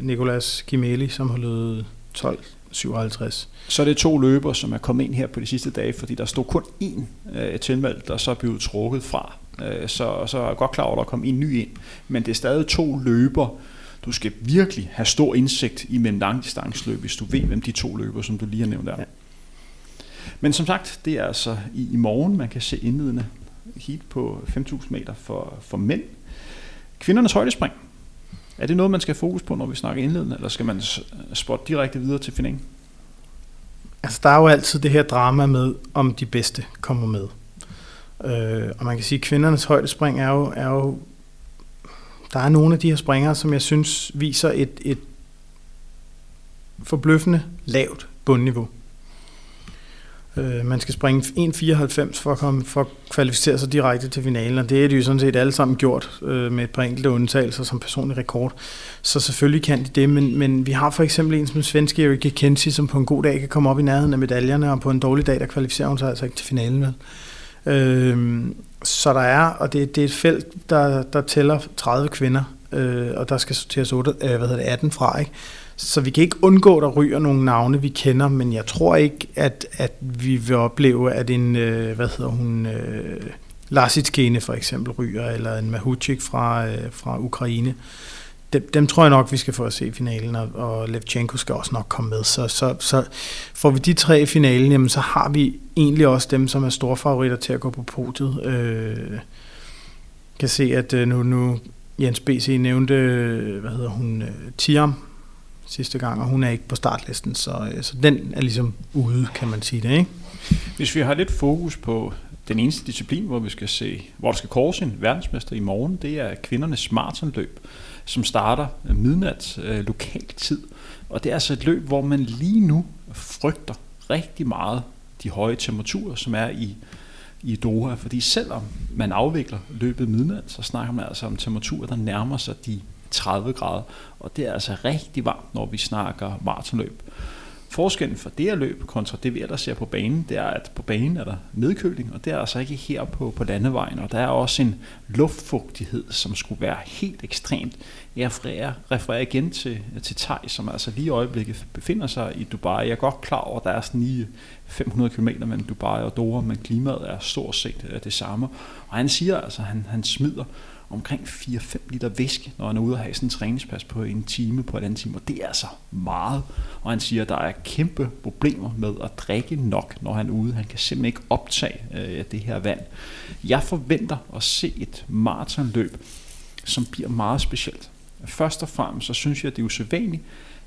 Nicolas Gimeli, som har løbet 12 57. Så er det to løber, som er kommet ind her på de sidste dage, fordi der stod kun én øh, tilmeldt, der så blev trukket fra. Øh, så, så er jeg godt klar over, at der kom en ny ind. Men det er stadig to løber, du skal virkelig have stor indsigt i med en langdistanceløb, hvis du ved, hvem de to løber, som du lige har nævnt der. Ja. Men som sagt, det er altså i, i morgen, man kan se indledende heat på 5.000 meter for, for mænd. Kvindernes højdespring er det noget, man skal fokus på, når vi snakker indledende, eller skal man spotte direkte videre til finalen? Altså, der er jo altid det her drama med, om de bedste kommer med. Øh, og man kan sige, at kvindernes højdespring er jo, er jo... Der er nogle af de her springere, som jeg synes viser et, et forbløffende lavt bundniveau. Øh, man skal springe 1,94 for at, komme, for at kvalificere sig direkte til finalen, og det er de jo sådan set alle sammen gjort øh, med et par enkelte undtagelser som personlig rekord. Så selvfølgelig kan de det, men, men vi har for eksempel en som svenske Erika Kensi, som på en god dag kan komme op i nærheden af medaljerne, og på en dårlig dag, der kvalificerer hun sig altså ikke til finalen Vel? Øh, så der er, og det, det er et felt, der, der tæller 30 kvinder, øh, og der skal sorteres 8, øh, hvad hedder det, 18 fra, ikke? Så vi kan ikke undgå, at der ryger nogle navne, vi kender, men jeg tror ikke, at, at vi vil opleve, at en, øh, hvad hedder hun, øh, Lasitskene for eksempel ryger, eller en Mahuchik fra, øh, fra Ukraine. Dem, dem tror jeg nok, vi skal få at se i finalen, og, og Levchenko skal også nok komme med. Så, så, så får vi de tre i finalen, jamen, så har vi egentlig også dem, som er store favoritter til at gå på podiet. Øh, kan se, at øh, nu, nu Jens B.C. nævnte, hvad hedder hun, øh, Tiam, sidste gang, og hun er ikke på startlisten, så, øh, så den er ligesom ude, kan man sige det. Ikke? Hvis vi har lidt fokus på den eneste disciplin, hvor vi skal se, hvor der skal kores en verdensmester i morgen, det er kvindernes maratonløb, som starter midnat øh, lokal tid. Og det er altså et løb, hvor man lige nu frygter rigtig meget de høje temperaturer, som er i, i Doha. Fordi selvom man afvikler løbet midnat, så snakker man altså om temperaturer, der nærmer sig de 30 grader, og det er altså rigtig varmt, når vi snakker maratonløb. Forskellen for det her løb kontra det, vi ellers ser på banen, det er, at på banen er der nedkøling, og det er altså ikke her på, på landevejen. Og der er også en luftfugtighed, som skulle være helt ekstremt. Jeg refererer, refererer igen til, til Tej, som altså lige i øjeblikket befinder sig i Dubai. Jeg er godt klar over, at der er sådan lige 500 km mellem Dubai og Doha, men klimaet er stort set øh, det samme. Og han siger altså, at han, han smider omkring 4-5 liter væske, når han er ude og have sådan en træningspas på en time, på et andet time, og det er altså meget. Og han siger, at der er kæmpe problemer med at drikke nok, når han er ude. Han kan simpelthen ikke optage øh, det her vand. Jeg forventer at se et maratonløb, som bliver meget specielt. Først og fremmest, så synes jeg, at det er usædvanligt,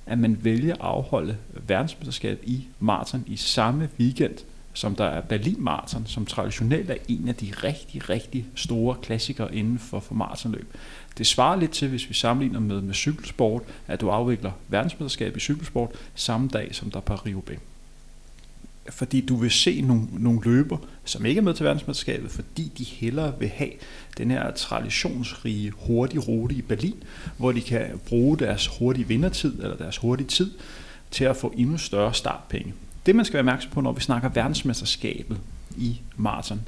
at man vælger at afholde verdensmesterskabet i maraton i samme weekend, som der er Berlin Marathon, som traditionelt er en af de rigtig, rigtig store klassikere inden for, for maratonløb. Det svarer lidt til, hvis vi sammenligner med, med cykelsport, at du afvikler verdensmesterskab i cykelsport samme dag, som der er Paris-Roubaix. Fordi du vil se nogle, nogle løber, som ikke er med til verdensmesterskabet, fordi de hellere vil have den her traditionsrige, hurtige rute i Berlin, hvor de kan bruge deres hurtige vindertid, eller deres hurtige tid, til at få endnu større startpenge. Det man skal være opmærksom på, når vi snakker verdensmesterskabet i maraton,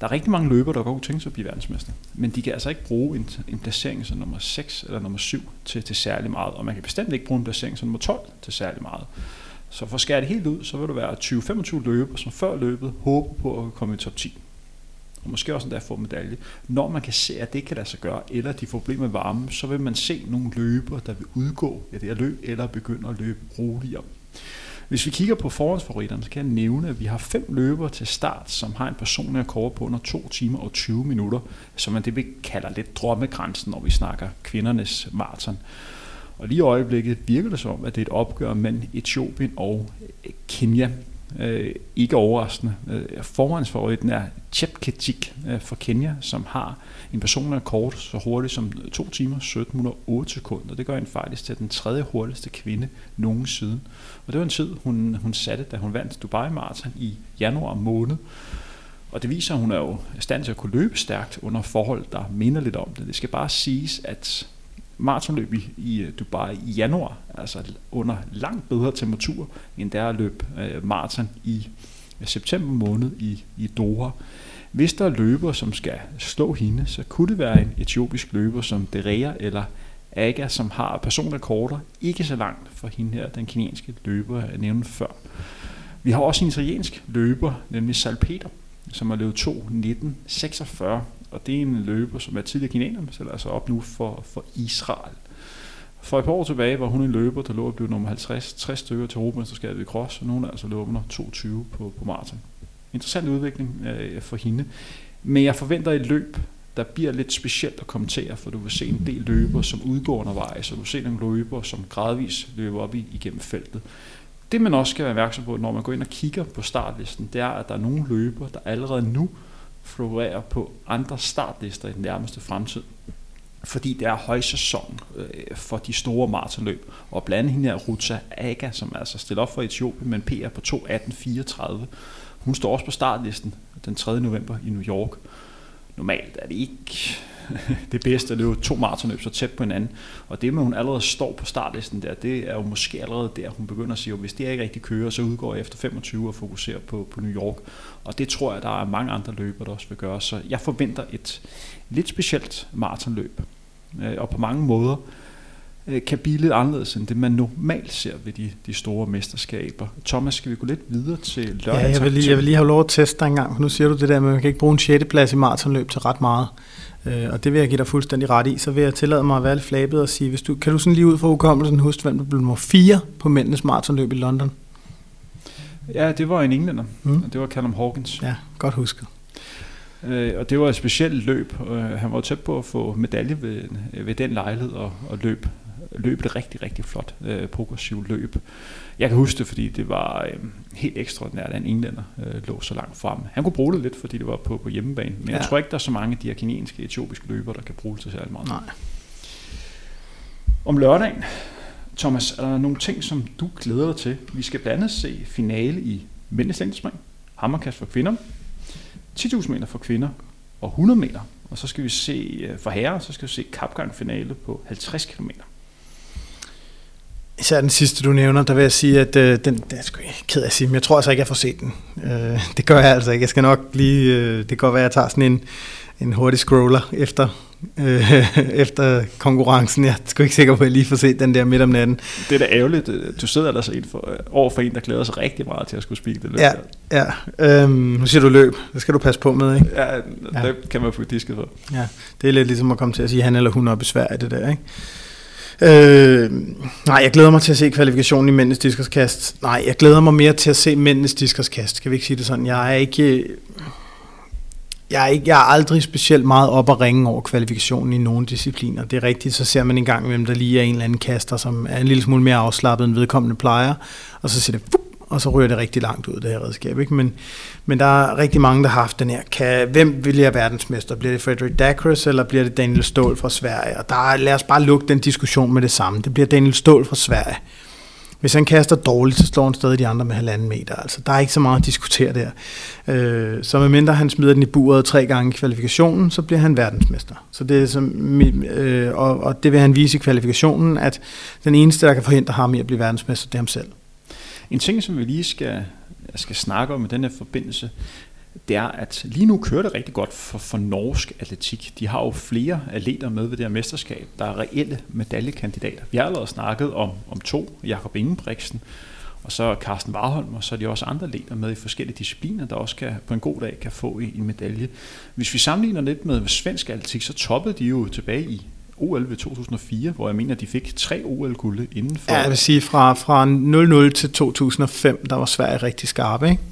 der er rigtig mange løbere, der godt tænke sig at blive verdensmester, men de kan altså ikke bruge en, en placering som nummer 6 eller nummer 7 til, til særlig meget, og man kan bestemt ikke bruge en placering som nummer 12 til særlig meget. Så for at skære det helt ud, så vil du være 20-25 løber, som før løbet håber på at komme i top 10. Og måske også endda få medalje. Når man kan se, at det kan lade sig gøre, eller de får problemer med varme, så vil man se nogle løber, der vil udgå af det her løb, eller begynde at løbe roligere. Hvis vi kigger på forhåndsfavoritterne, så kan jeg nævne, at vi har fem løbere til start, som har en personlig rekord på under 2 timer og 20 minutter, som man det vi kalder lidt drømmegrænsen, når vi snakker kvindernes maraton. Og lige i øjeblikket virker det som, at det er et opgør mellem Etiopien og Kenya. Øh, ikke overraskende. Øh, forhåndsfavoritten er Chepketik øh, fra Kenya, som har en personlig rekord så hurtigt som 2 timer 17 minutter 8 sekunder. Det gør hende faktisk til den tredje hurtigste kvinde nogensinde. Og det var en tid, hun, hun satte, da hun vandt Dubai Marathon i januar måned. Og det viser, at hun er jo i stand til at kunne løbe stærkt under forhold, der minder lidt om det. Det skal bare siges, at maratonløb i, i øh, Dubai i januar, altså under langt bedre temperatur, end der at løbe øh, maraton i øh, september måned i, i Doha. Hvis der er løber, som skal slå hende, så kunne det være en etiopisk løber som Derea eller Aga, som har personrekorder ikke så langt fra hende her, den kinesiske løber, jeg nævnte før. Vi har også en italiensk løber, nemlig Salpeter, som har løbet 2.19.46 og det er en løber, som er tidligere kinaner, men sætter altså op nu for, for Israel. For et par år tilbage var hun en løber, der lå og blev nummer 50, 60 stykker til Europamesterskabet i cross, og nu er altså løber nummer 22 på, på maraton. Interessant udvikling øh, for hende. Men jeg forventer et løb, der bliver lidt specielt at kommentere, for du vil se en del løber, som udgår undervejs, og du vil se nogle løber, som gradvis løber op i, igennem feltet. Det man også skal være opmærksom på, når man går ind og kigger på startlisten, det er, at der er nogle løber, der allerede nu florerer på andre startlister i den nærmeste fremtid. Fordi det er højsæson øh, for de store maratonløb. Og blandt andet hende er Ruta Aga, som altså stiller op for Etiopien med en PR på 2.18.34. Hun står også på startlisten den 3. november i New York. Normalt er det ikke det bedste at løbe to maratonløb så tæt på hinanden. Og det med, at hun allerede står på startlisten der, det er jo måske allerede der, hun begynder at sige, at hvis det ikke rigtig kører, så udgår jeg efter 25 og fokuserer på, på New York. Og det tror jeg, der er mange andre løber, der også vil gøre. Så jeg forventer et lidt specielt maratonløb. Øh, og på mange måder kan blive lidt anderledes end det, man normalt ser ved de, de store mesterskaber. Thomas, skal vi gå lidt videre til lørdag? Ja, jeg vil, lige, jeg vil lige have lov at teste dig en gang, nu siger du det der med, at man kan ikke bruge en 6. plads i maratonløb til ret meget. Øh, og det vil jeg give dig fuldstændig ret i. Så vil jeg tillade mig at være lidt flabet og sige, hvis du, kan du sådan lige ud fra hukommelsen huske, hvem der blev nummer 4 på mændenes maratonløb i London? Ja, det var en englænder. Mm. Det var Callum Hawkins. Ja, godt husket. Øh, og det var et specielt løb. Øh, han var tæt på at få medalje ved, ved den lejlighed og, og løb løb det rigtig, rigtig flot øh, progressiv løb. Jeg kan huske det, fordi det var øh, helt ekstraordinært, at en englænder øh, lå så langt frem. Han kunne bruge det lidt, fordi det var på, på hjemmebane, men ja. jeg tror ikke, der er så mange af de her kinesiske, etiopiske løber, der kan bruge det til særlig meget. Nej. Om lørdagen, Thomas, er der nogle ting, som du glæder dig til? Vi skal blandt andet se finale i mændenes længdespring, hammerkast for kvinder, 10.000 meter for kvinder og 100 meter. Og så skal vi se øh, for herrer, så skal vi se kapgang finale på 50 km. Især den sidste, du nævner, der vil jeg sige, at øh, den, det er sgu ked af at sige, men jeg tror altså ikke, jeg får set den. Øh, det gør jeg altså ikke. Jeg skal nok lige, øh, det kan godt være, at jeg tager sådan en, en hurtig scroller efter, øh, efter konkurrencen. Jeg er sgu ikke sikker på, at jeg lige får set den der midt om natten. Det er da ærgerligt. Du sidder der så en for, over for en, der glæder sig rigtig meget til at skulle spille det løb. Ja, ja. Øhm, nu siger du løb. Det skal du passe på med, ikke? Ja, det ja. kan man få disket for. Ja, det er lidt ligesom at komme til at sige han eller hun op i Sverige, det der, ikke? Øh, nej, jeg glæder mig til at se kvalifikationen i mændenes diskerskast. Nej, jeg glæder mig mere til at se mændenes diskerskast. Kan vi ikke sige det sådan? Jeg er ikke... Jeg er, ikke, jeg er aldrig specielt meget op at ringe over kvalifikationen i nogle discipliner. Det er rigtigt, så ser man en gang hvem der lige er en eller anden kaster, som er en lille smule mere afslappet end vedkommende plejer, og så siger det, fup, og så ryger det rigtig langt ud, det her redskab. Ikke? Men, men der er rigtig mange, der har haft den her, kan, hvem vil jeg verdensmester? Bliver det Frederik Dacres, eller bliver det Daniel Ståhl fra Sverige? Og der, lad os bare lukke den diskussion med det samme. Det bliver Daniel Ståhl fra Sverige. Hvis han kaster dårligt, så slår han stadig de andre med halvanden meter. Altså, der er ikke så meget at diskutere der. Øh, så medmindre han smider den i buret tre gange i kvalifikationen, så bliver han verdensmester. Så det er som, øh, og, og det vil han vise i kvalifikationen, at den eneste, der kan forhindre ham i at blive verdensmester, det er ham selv. En ting, som vi lige skal, skal snakke om i denne forbindelse, det er, at lige nu kører det rigtig godt for, for norsk atletik. De har jo flere atleter med ved det her mesterskab, der er reelle medaljekandidater. Vi har allerede snakket om, om to, Jakob Ingebrigtsen, og så Carsten Warholm, og så er de også andre atleter med i forskellige discipliner, der også kan, på en god dag kan få en medalje. Hvis vi sammenligner lidt med svensk atletik, så toppede de jo tilbage i OL ved 2004, hvor jeg mener, at de fik tre OL-gulde inden for... Ja, jeg vil sige, fra, fra 00 til 2005, der var Sverige rigtig skarpe, ikke?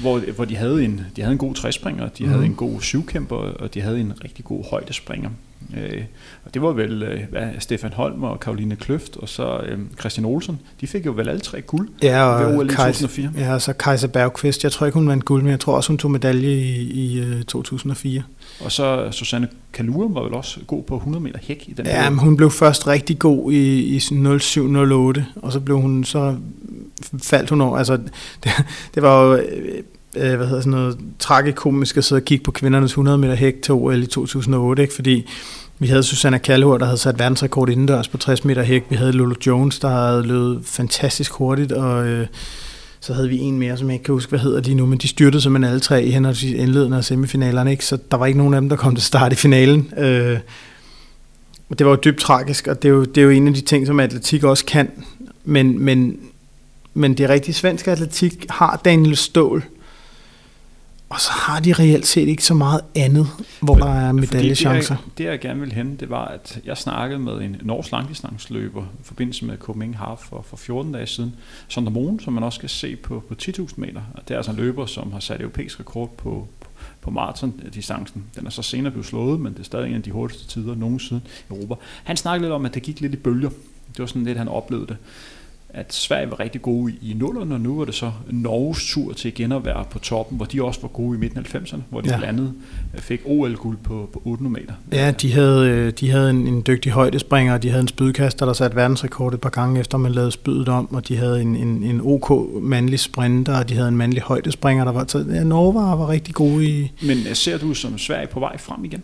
Hvor, hvor de, havde en, de havde en god træspringer, de mm. havde en god syvkæmper, og de havde en rigtig god højdespringer. Øh, og det var vel øh, Stefan Holm og Karoline Kløft, og så øh, Christian Olsen. De fik jo vel alle tre guld ja, og ved OL i 2004. Ja, og så Kajsa Bergqvist. Jeg tror ikke, hun vandt guld, men jeg tror også, hun tog medalje i, i uh, 2004. Og så Susanne Kalurum var vel også god på 100 meter hæk i den Ja, men hun blev først rigtig god i, i 07-08, og så blev hun så faldt hun over. Altså, det, det var jo øh, hvad hedder sådan noget, tragikomisk at sidde og kigge på kvindernes 100 meter hæk til OL i 2008, ikke? fordi vi havde Susanna Kalhur, der havde sat verdensrekord indendørs på 60 meter hæk. Vi havde Lolo Jones, der havde løbet fantastisk hurtigt, og øh, så havde vi en mere, som jeg ikke kan huske, hvad hedder lige nu, men de styrtede simpelthen alle tre i henholdsvis indledende og semifinalerne, ikke? så der var ikke nogen af dem, der kom til start i finalen. Øh, og det var jo dybt tragisk, og det er jo, det er jo en af de ting, som atletik også kan, men, men, men det rigtige svenske atletik har Daniel Ståhl, og så har de reelt set ikke så meget andet, hvor der er medallechancer. Det, det, det jeg gerne vil hen, det var, at jeg snakkede med en norsk langdistansløber i forbindelse med Copenhagen Half for, for 14 dage siden. Sondre Moen, som man også skal se på, på 10.000 meter. Det er altså en løber, som har sat europæisk rekord på, på maratondistancen. Den er så senere blevet slået, men det er stadig en af de hurtigste tider nogensinde i Europa. Han snakkede lidt om, at det gik lidt i bølger. Det var sådan lidt, han oplevede det at Sverige var rigtig gode i, nullerne, og nu var det så Norges tur til igen at være på toppen, hvor de også var gode i midten af 90'erne, hvor de ja. blandt andet øh, fik OL-guld på, på 800 meter. Ja, de havde, øh, de havde en, en dygtig højdespringer, og de havde en spydkaster, der satte verdensrekord et par gange efter, man lavede spydet om, og de havde en, en, en OK mandlig sprinter, og de havde en mandlig højdespringer, der var, så ja, Norge var, var rigtig gode i... Men øh, ser du som Sverige på vej frem igen?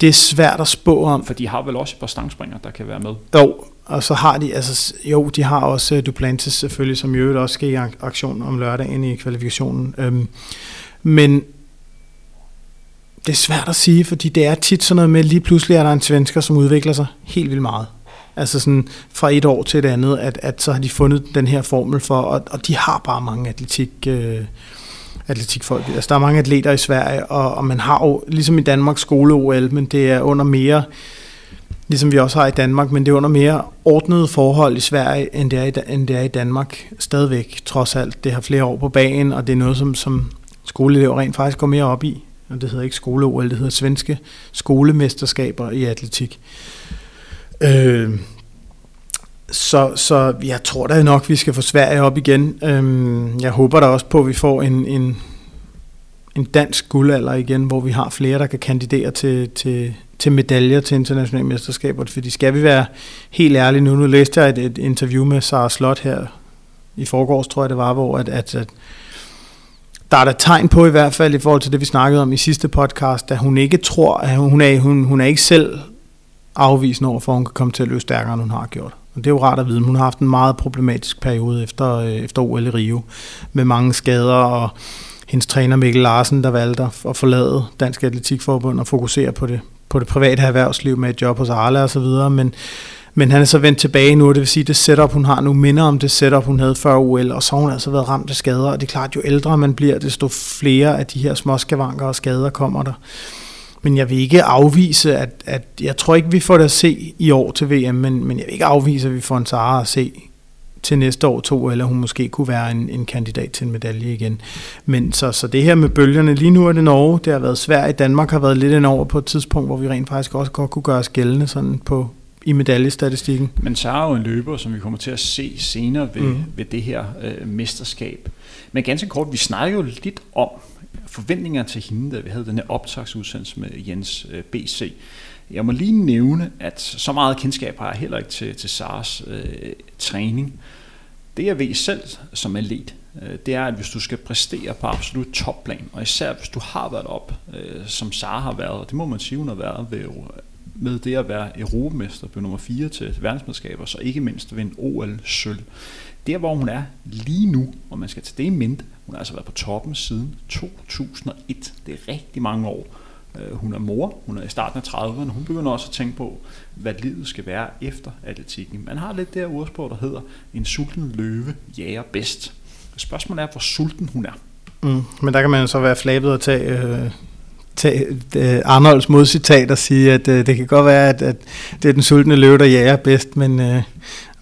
Det er svært at spå om. For de har vel også et par stangspringer, der kan være med? Jo, og så har de, altså jo, de har også øh, Duplantis selvfølgelig, som i øvrigt også skal i aktion om lørdagen i kvalifikationen. Øhm, men det er svært at sige, fordi det er tit sådan noget med, lige pludselig er der en svensker, som udvikler sig helt vildt meget. Altså sådan fra et år til et andet, at, at så har de fundet den her formel for, og, og de har bare mange atletik, øh, atletikfolk. Altså der er mange atleter i Sverige, og, og man har jo, ligesom i Danmark, skole-OL, men det er under mere ligesom vi også har i Danmark, men det er under mere ordnede forhold i Sverige, end det er i, end det er i Danmark stadigvæk, trods alt. Det har flere år på bagen, og det er noget, som, som skoleelever rent faktisk går mere op i. Og det hedder ikke skole det hedder svenske skolemesterskaber i atletik. Øh, så, så jeg tror da nok, vi skal få Sverige op igen. Øh, jeg håber da også på, at vi får en, en, en dansk guldalder igen, hvor vi har flere, der kan kandidere til, til, til medaljer til internationale mesterskaber, fordi skal vi være helt ærlige nu, nu læste jeg et, et interview med Sara Slot her i forgårs, tror jeg det var, hvor at, at, at der er der tegn på i hvert fald i forhold til det, vi snakkede om i sidste podcast, at hun ikke tror, at hun er, hun, hun er ikke selv afvisende over for, at hun kan komme til at løbe stærkere, end hun har gjort. Og det er jo rart at vide. Hun har haft en meget problematisk periode efter, øh, efter OL i Rio, med mange skader, og hendes træner Mikkel Larsen, der valgte at forlade Dansk Atletikforbund og fokusere på det, på det private erhvervsliv med et job hos Arla og så videre, men, men han er så vendt tilbage nu, og det vil sige, det setup, hun har nu, minder om det setup, hun havde før OL, og så har hun altså været ramt af skader, og det er klart, jo ældre man bliver, desto flere af de her småskavanker og skader kommer der. Men jeg vil ikke afvise, at, at jeg tror ikke, vi får det at se i år til VM, men, men jeg vil ikke afvise, at vi får en Sara at se til næste år to, eller hun måske kunne være en, en kandidat til en medalje igen. Men så, så det her med bølgerne, lige nu er det Norge, det har været svært. Danmark har været lidt ind over på et tidspunkt, hvor vi rent faktisk også godt kunne gøre os gældende sådan på, i medaljestatistikken. Men så er jo en løber, som vi kommer til at se senere ved, mm. ved det her øh, mesterskab. Men ganske kort, vi snakker jo lidt om forventninger til hende, da vi havde den her optagsudsendelse med Jens øh, BC. Jeg må lige nævne, at så meget kendskab har jeg heller ikke til, til Sars øh, træning. Det jeg ved selv som atlet, øh, det er, at hvis du skal præstere på absolut topplan, og især hvis du har været op, øh, som Sara har været, og det må man sige, hun har været ved, med det at være europamester på nummer 4 til verdensmesterskaber, så ikke mindst ved en OL-sølv. Der hvor hun er lige nu, og man skal til det i mente, hun har altså været på toppen siden 2001. Det er rigtig mange år. Øh, hun er mor, hun er i starten af 30'erne, hun begynder også at tænke på, hvad livet skal være efter atletikken. Man har lidt der ordsprog, der hedder, en sulten løve jager bedst. Spørgsmålet er, hvor sulten hun er. Mm, men der kan man så være flabet og tage, øh, tage øh, Arnolds modcitat og sige, at øh, det kan godt være, at, at det er den sultne løve, der jager bedst, men, øh,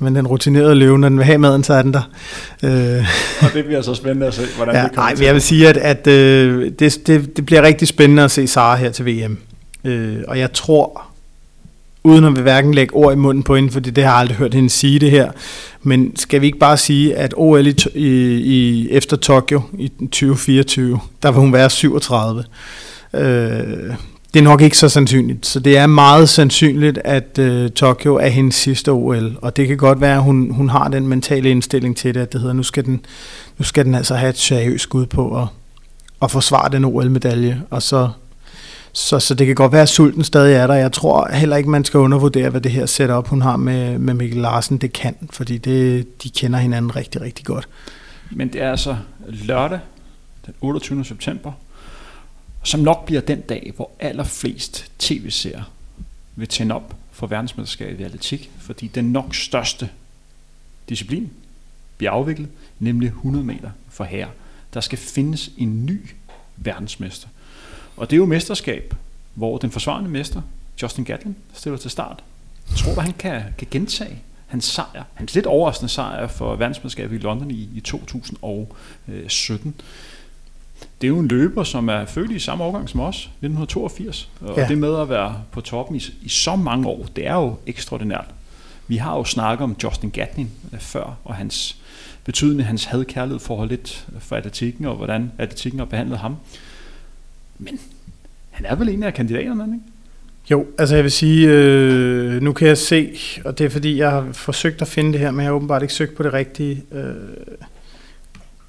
men den rutinerede løve, når den vil have maden, så er den der. Øh. Og det bliver så spændende at se, hvordan ja, det kommer nej, til. Jeg vil sige, at, at øh, det, det, det bliver rigtig spændende at se Sara her til VM. Øh, og jeg tror, uden at vi hverken lægge ord i munden på hende, fordi det har jeg aldrig hørt hende sige det her, men skal vi ikke bare sige, at OL i, i, i efter Tokyo i 2024, der vil hun være 37. Øh, det er nok ikke så sandsynligt. Så det er meget sandsynligt, at øh, Tokyo er hendes sidste OL. Og det kan godt være, at hun, hun har den mentale indstilling til det, at det hedder, nu skal den, nu skal den altså have et seriøst skud på at, at forsvare den OL-medalje. Og så, så, så det kan godt være, at sulten stadig er der. Jeg tror heller ikke, man skal undervurdere, hvad det her setup, hun har med, med Mikkel Larsen, det kan. Fordi det, de kender hinanden rigtig, rigtig godt. Men det er altså lørdag den 28. september som nok bliver den dag, hvor allerflest tv-seere vil tænde op for verdensmesterskabet i atletik, fordi den nok største disciplin bliver afviklet, nemlig 100 meter for herre. Der skal findes en ny verdensmester. Og det er jo mesterskab, hvor den forsvarende mester, Justin Gatlin, stiller til start. Jeg tror du, han kan, kan gentage hans sejr, hans lidt overraskende sejr for verdensmesterskabet i London i, i 2017 det er jo en løber, som er født i samme årgang som os, 1982. Og ja. det med at være på toppen i, i så mange år, det er jo ekstraordinært. Vi har jo snakket om Justin Gatlin øh, før, og hans betydning, hans havde kærlighed forhold lidt for atletikken, og hvordan atletikken har behandlet ham. Men han er vel en af kandidaterne, ikke? Jo, altså jeg vil sige, øh, nu kan jeg se, og det er fordi, jeg har forsøgt at finde det her, men jeg har åbenbart ikke søgt på det rigtige. Øh,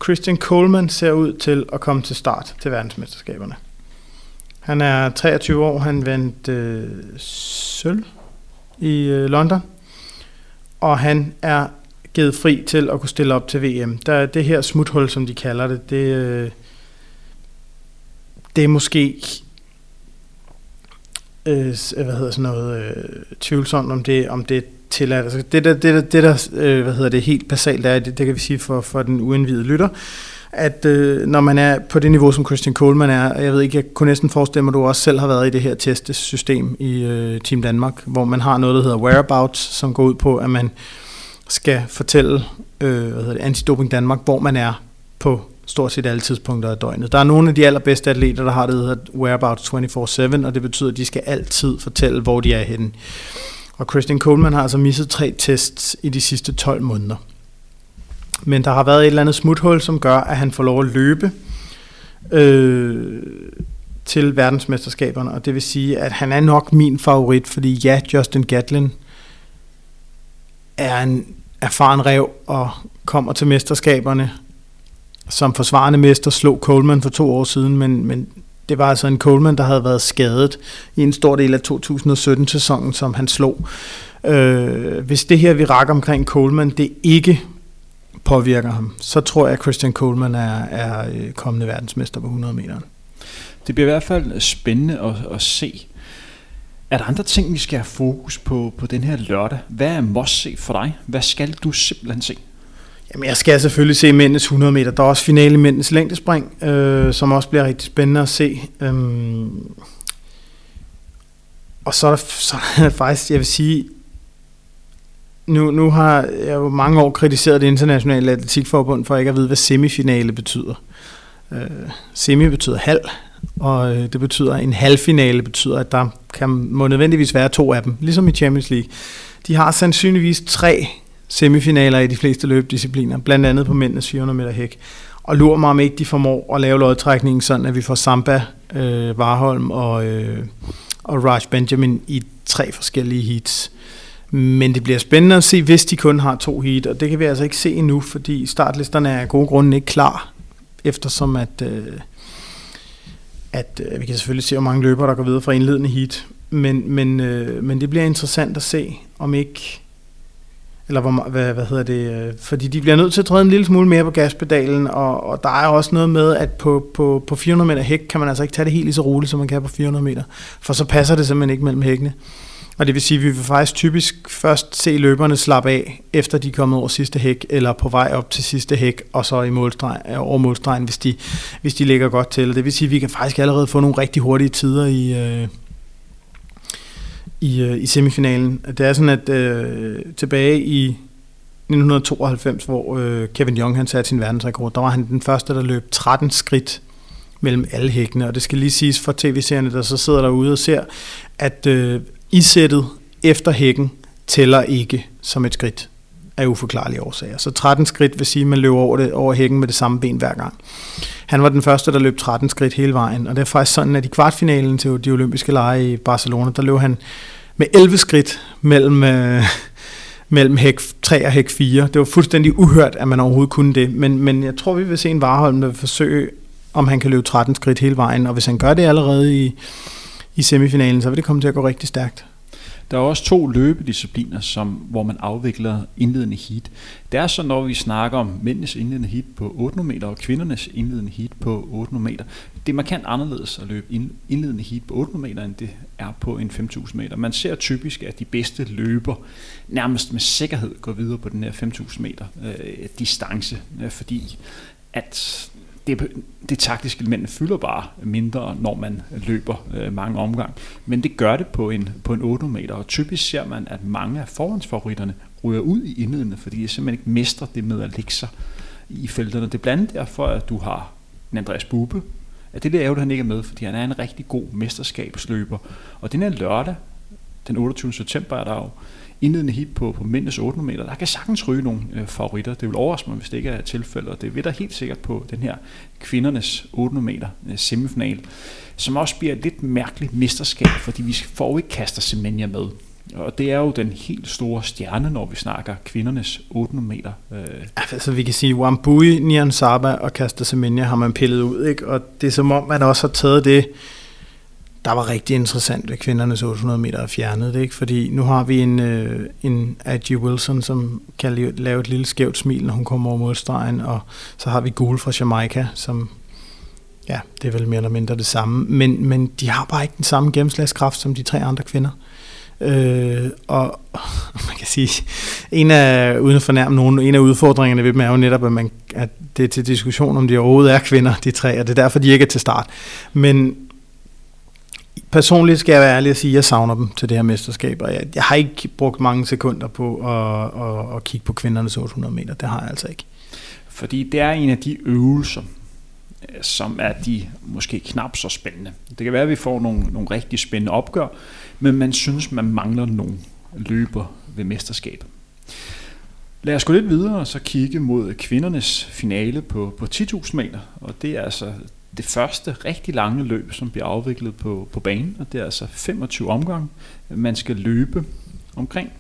Christian Coleman ser ud til at komme til start til verdensmesterskaberne. Han er 23 år, han vandt øh, sølv i øh, London, og han er givet fri til at kunne stille op til VM. Der er det her smuthul, som de kalder det, det, øh, det er måske øh, hvad hedder sådan noget, øh, tvivlsomt, om det, om det tilladt. Altså det, der, det, der, det der øh, hvad hedder det, helt basalt er, det, det kan vi sige for, for den uindvidede lytter, at øh, når man er på det niveau, som Christian Coleman er, jeg ved ikke, jeg kunne næsten forestille mig, at du også selv har været i det her testesystem i øh, Team Danmark, hvor man har noget, der hedder whereabouts, som går ud på, at man skal fortælle øh, hvad hedder det, Antidoping Danmark, hvor man er på stort set alle tidspunkter af døgnet. Der er nogle af de allerbedste atleter, der har det, der hedder whereabouts 24-7, og det betyder, at de skal altid fortælle, hvor de er henne. Og Christian Coleman har altså misset tre tests i de sidste 12 måneder. Men der har været et eller andet smuthul, som gør, at han får lov at løbe øh, til verdensmesterskaberne. Og det vil sige, at han er nok min favorit, fordi ja, Justin Gatlin er en erfaren rev og kommer til mesterskaberne som forsvarende mester, slog Coleman for to år siden, men, men det var altså en Coleman, der havde været skadet i en stor del af 2017-sæsonen, som han slog. Øh, hvis det her, vi rækker omkring Coleman, det ikke påvirker ham, så tror jeg, at Christian Coleman er, er øh, kommende verdensmester på 100 meter. Det bliver i hvert fald spændende at, at se. Er der andre ting, vi skal have fokus på på den her lørdag? Hvad er must se for dig? Hvad skal du simpelthen se? Jamen, jeg skal selvfølgelig se mændenes 100 meter. Der er også finale i mændenes længdespring, øh, som også bliver rigtig spændende at se. Øhm, og så er, der, så er der faktisk, jeg vil sige, nu, nu har jeg jo mange år kritiseret det internationale atletikforbund for ikke at vide, hvad semifinale betyder. Øh, semi betyder halv, og øh, det betyder, at en halvfinale betyder, at der kan, må nødvendigvis være to af dem, ligesom i Champions League. De har sandsynligvis tre semifinaler i de fleste løbediscipliner, blandt andet på mændenes 400 meter hæk. Og lurer mig om ikke de formår at lave lodtrækningen sådan, at vi får Samba, øh, Varholm og, øh, og Raj Benjamin i tre forskellige heats. Men det bliver spændende at se, hvis de kun har to heat, og det kan vi altså ikke se endnu, fordi startlisterne er af gode grunde ikke klar, eftersom at, øh, at øh, vi kan selvfølgelig se, hvor mange løbere, der går videre fra indledende heat, men, men, øh, men det bliver interessant at se, om ikke eller hvor, hvad, hvad hedder det, øh, fordi de bliver nødt til at træde en lille smule mere på gaspedalen, og, og der er også noget med, at på, på, på 400 meter hæk kan man altså ikke tage det helt lige så roligt, som man kan på 400 meter, for så passer det simpelthen ikke mellem hækkene. Og det vil sige, at vi vil faktisk typisk først se løberne slappe af, efter de er kommet over sidste hæk, eller på vej op til sidste hæk, og så i målstreg, over målstregen, hvis de, hvis de ligger godt til. Det vil sige, at vi kan faktisk allerede få nogle rigtig hurtige tider i, øh, i, øh, i semifinalen. Det er sådan, at øh, tilbage i 1992, hvor øh, Kevin Young han satte sin verdensrekord, der var han den første, der løb 13 skridt mellem alle hækkene. Og det skal lige siges for tv-serierne, der så sidder derude og ser, at øh, isættet efter hækken tæller ikke som et skridt af uforklarlige årsager. Så 13 skridt vil sige, at man løber over, det, over hækken med det samme ben hver gang. Han var den første, der løb 13 skridt hele vejen, og det er faktisk sådan, at i kvartfinalen til de olympiske lege i Barcelona, der løb han med 11 skridt mellem, øh, mellem hæk 3 og hæk 4. Det var fuldstændig uhørt, at man overhovedet kunne det, men, men jeg tror, vi vil se en Vareholm, der vil forsøge, om han kan løbe 13 skridt hele vejen, og hvis han gør det allerede i, i semifinalen, så vil det komme til at gå rigtig stærkt. Der er også to løbediscipliner, som, hvor man afvikler indledende heat. Det er så, når vi snakker om mændenes indledende heat på 800 meter og kvindernes indledende heat på 800 meter. Det er markant anderledes at løbe indledende heat på 800 meter, end det er på en 5000 meter. Man ser typisk, at de bedste løber nærmest med sikkerhed går videre på den her 5000 meter øh, distance, øh, fordi at det, det taktiske element fylder bare mindre, når man løber øh, mange omgang. Men det gør det på en, på en 800 meter, og typisk ser man, at mange af forhåndsfavoritterne ryger ud i indledende, fordi de simpelthen ikke mestrer det med at lægge sig i felterne. Det er blandt andet derfor, at du har en Andreas Bube, at det er ærgerligt, at han ikke er med, fordi han er en rigtig god mesterskabsløber. Og den her lørdag, den 28. september, er der jo indledende hit på, på mændenes 800 meter. Der kan sagtens ryge nogle øh, favoritter. Det vil overraske mig, hvis det ikke er tilfældet. Og det vil der helt sikkert på den her kvindernes 800 meter øh, semifinal, som også bliver et lidt mærkeligt mesterskab, fordi vi får jo ikke Kaster Semenya med. Og det er jo den helt store stjerne, når vi snakker kvindernes 800 meter. Øh. Altså vi kan sige, Wambui, Nian Saba og Kaster Semenya har man pillet ud, ikke? og det er som om, man også har taget det, der var rigtig interessant ved kvindernes 800 meter er fjernet det, ikke? fordi nu har vi en, øh, en Aggie Wilson, som kan lave et lille skævt smil, når hun kommer over målstregen, og så har vi Gul fra Jamaica, som ja, det er vel mere eller mindre det samme, men, men de har bare ikke den samme gennemslagskraft som de tre andre kvinder. Øh, og man kan sige, en af, uden at fornærme nogen, en af udfordringerne ved dem er jo netop, at, man, at det er til diskussion, om de overhovedet er kvinder, de tre, og det er derfor, de ikke er til start. Men personligt skal jeg være ærlig og sige, at jeg savner dem til det her mesterskab, og jeg, jeg har ikke brugt mange sekunder på at, at, at kigge på kvindernes 800 meter. Det har jeg altså ikke. Fordi det er en af de øvelser, øh, som er de måske knap så spændende. Det kan være, at vi får nogle, nogle rigtig spændende opgør, men man synes, man mangler nogle løber ved mesterskabet. Lad os gå lidt videre og så kigge mod kvindernes finale på, på 10.000 meter, og det er altså det første rigtig lange løb, som bliver afviklet på, på banen, og det er altså 25 omgange. Man skal løbe omkring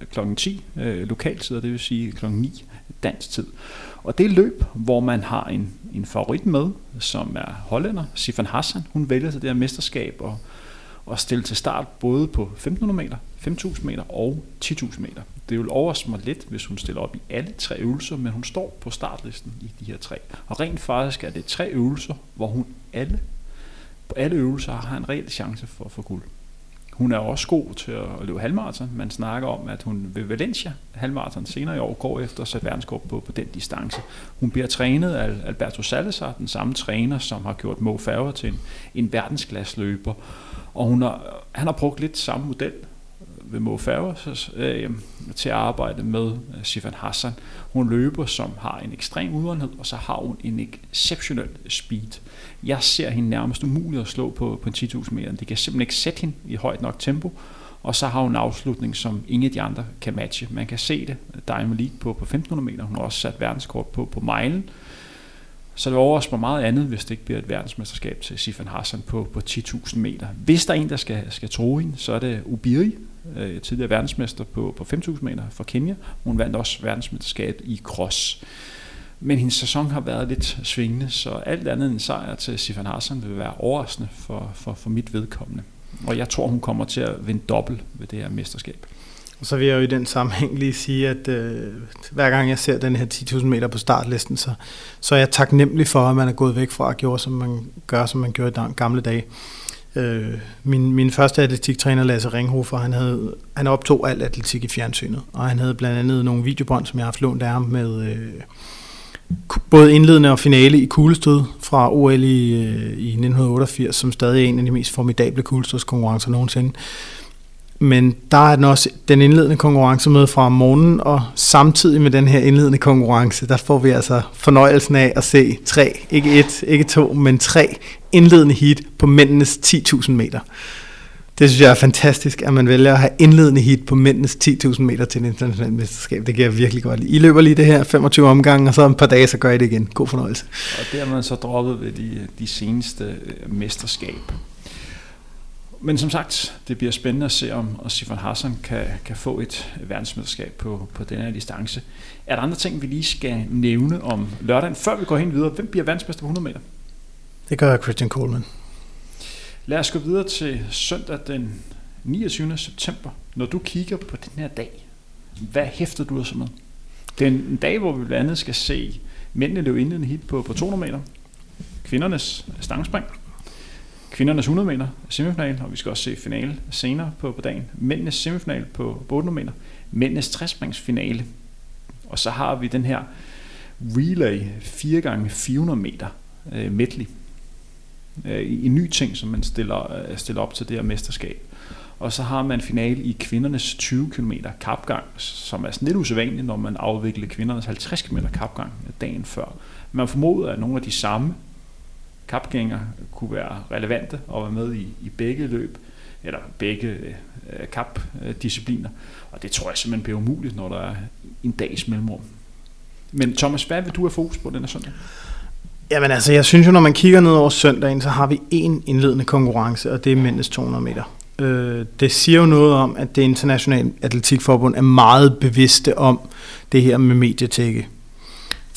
øh, kl. 10 øh, lokaltid, det vil sige kl. 9 dansk tid. Og det er løb, hvor man har en, en favorit med, som er hollænder, Sifan Hassan. Hun vælger til det her mesterskab og, og stille til start både på 1500 meter, 5000 meter og 10.000 meter. Det vil overraske mig lidt, hvis hun stiller op i alle tre øvelser, men hun står på startlisten i de her tre. Og rent faktisk er det tre øvelser, hvor hun alle, på alle øvelser har en reel chance for at få guld. Hun er også god til at løbe halvmarathon. Man snakker om, at hun ved Valencia halvmarathon senere i år går efter at sætte verdenskort på, på den distance. Hun bliver trænet af Alberto Salazar, den samme træner, som har gjort Mo Farah til en, en verdensklassløber. Og hun har, han har brugt lidt samme model ved Mo Farah øh, til at arbejde med øh, Sifan Hassan. Hun løber, som har en ekstrem udholdenhed, og så har hun en exceptionel speed. Jeg ser hende nærmest umuligt at slå på, på en 10.000 meter. Det kan simpelthen ikke sætte hende i højt nok tempo. Og så har hun en afslutning, som ingen af de andre kan matche. Man kan se det. Diamond League på, på 1500 meter. Hun har også sat verdenskort på, på milen. Så det overrasker mig meget andet, hvis det ikke bliver et verdensmesterskab til Sifan Hassan på, på 10.000 meter. Hvis der er en, der skal, skal tro hende, så er det Ubiri, øh, tidligere verdensmester på, på 5.000 meter fra Kenya. Hun vandt også verdensmesterskabet i cross. Men hendes sæson har været lidt svingende, så alt andet end sejr til Sifan Hassan vil være overraskende for, for, for mit vedkommende. Og jeg tror, hun kommer til at vinde dobbelt ved det her mesterskab. Og så vil jeg jo i den sammenhæng lige sige, at øh, hver gang jeg ser den her 10.000 meter på startlisten, så, så er jeg taknemmelig for, at man er gået væk fra at gøre, som man gør, som man gjorde i gamle dage. Øh, min, min første atletiktræner, Lasse Ringhofer, han, havde, han optog alt atletik i fjernsynet, og han havde blandt andet nogle videobånd, som jeg har haft lånt af ham med øh, både indledende og finale i kuglestød fra OL i, øh, i 1988, som stadig er en af de mest formidable kuglestødskonkurrencer nogensinde. Men der er den også den indledende konkurrence med fra morgenen, og samtidig med den her indledende konkurrence, der får vi altså fornøjelsen af at se tre, ikke et, ikke to, men tre indledende heat på mændenes 10.000 meter. Det synes jeg er fantastisk, at man vælger at have indledende hit på mændenes 10.000 meter til en internationalt mesterskab. Det giver virkelig godt. I løber lige det her 25 omgange, og så om et par dage, så gør I det igen. God fornøjelse. Og det har man så droppet ved de, de seneste øh, mesterskab. Men som sagt, det bliver spændende at se, om Sifan Hassan kan, kan få et verdensmesterskab på, på denne her distance. Er der andre ting, vi lige skal nævne om lørdagen, før vi går hen videre? Hvem bliver verdensmester på 100 meter? Det gør Christian Coleman. Lad os gå videre til søndag den 29. september. Når du kigger på den her dag, hvad hæfter du så med? Det er en dag, hvor vi blandt andet skal se mændene løbe indledende hit på, på 200 meter, kvindernes stangspring, kvindernes 100 meter semifinal, og vi skal også se finale senere på, på dagen. Mændenes semifinal på, på 800 meter, mændenes træspringsfinale, og så har vi den her relay 4 gange 400 meter øh, medley øh, en ny ting, som man stiller, øh, stiller op til det her mesterskab. Og så har man finale i kvindernes 20 km kapgang, som er sådan lidt usædvanligt, når man afvikler kvindernes 50 km kapgang dagen før. Man formoder, at nogle af de samme kapgænger kunne være relevante og være med i, i begge løb, eller begge øh, kapdiscipliner. Og det tror jeg simpelthen bliver umuligt, når der er en dags mellemrum. Men Thomas, hvad vil du have fokus på den her søndag? Jamen altså, jeg synes jo, når man kigger ned over søndagen, så har vi en indledende konkurrence, og det er mændenes 200 meter. Øh, det siger jo noget om, at det internationale atletikforbund er meget bevidste om det her med medietække.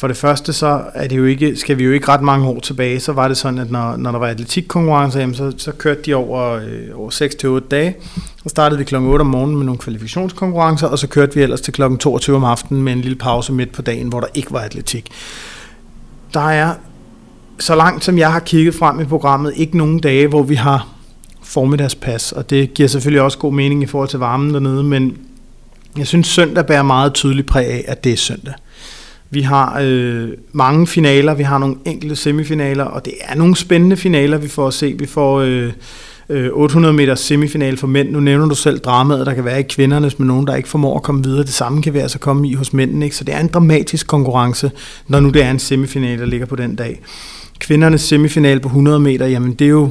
For det første så er det jo ikke, skal vi jo ikke ret mange år tilbage, så var det sådan, at når, når der var atletikkonkurrencer, så, så kørte de over, øh, over 6-8 dage. Så startede vi kl. 8 om morgenen med nogle kvalifikationskonkurrencer, og så kørte vi ellers til kl. 22 om aftenen med en lille pause midt på dagen, hvor der ikke var atletik. Der er så langt som jeg har kigget frem i programmet, ikke nogen dage, hvor vi har formiddagspas, og det giver selvfølgelig også god mening i forhold til varmen dernede, men jeg synes søndag bærer meget tydeligt præg af, at det er søndag. Vi har øh, mange finaler, vi har nogle enkelte semifinaler, og det er nogle spændende finaler, vi får at se. Vi får øh, øh 800 meter semifinal for mænd. Nu nævner du selv dramaet, der kan være i kvindernes med nogen, der ikke formår at komme videre. Det samme kan vi altså komme i hos mændene. Ikke? Så det er en dramatisk konkurrence, når nu det er en semifinal, der ligger på den dag kvindernes semifinal på 100 meter, jamen det er jo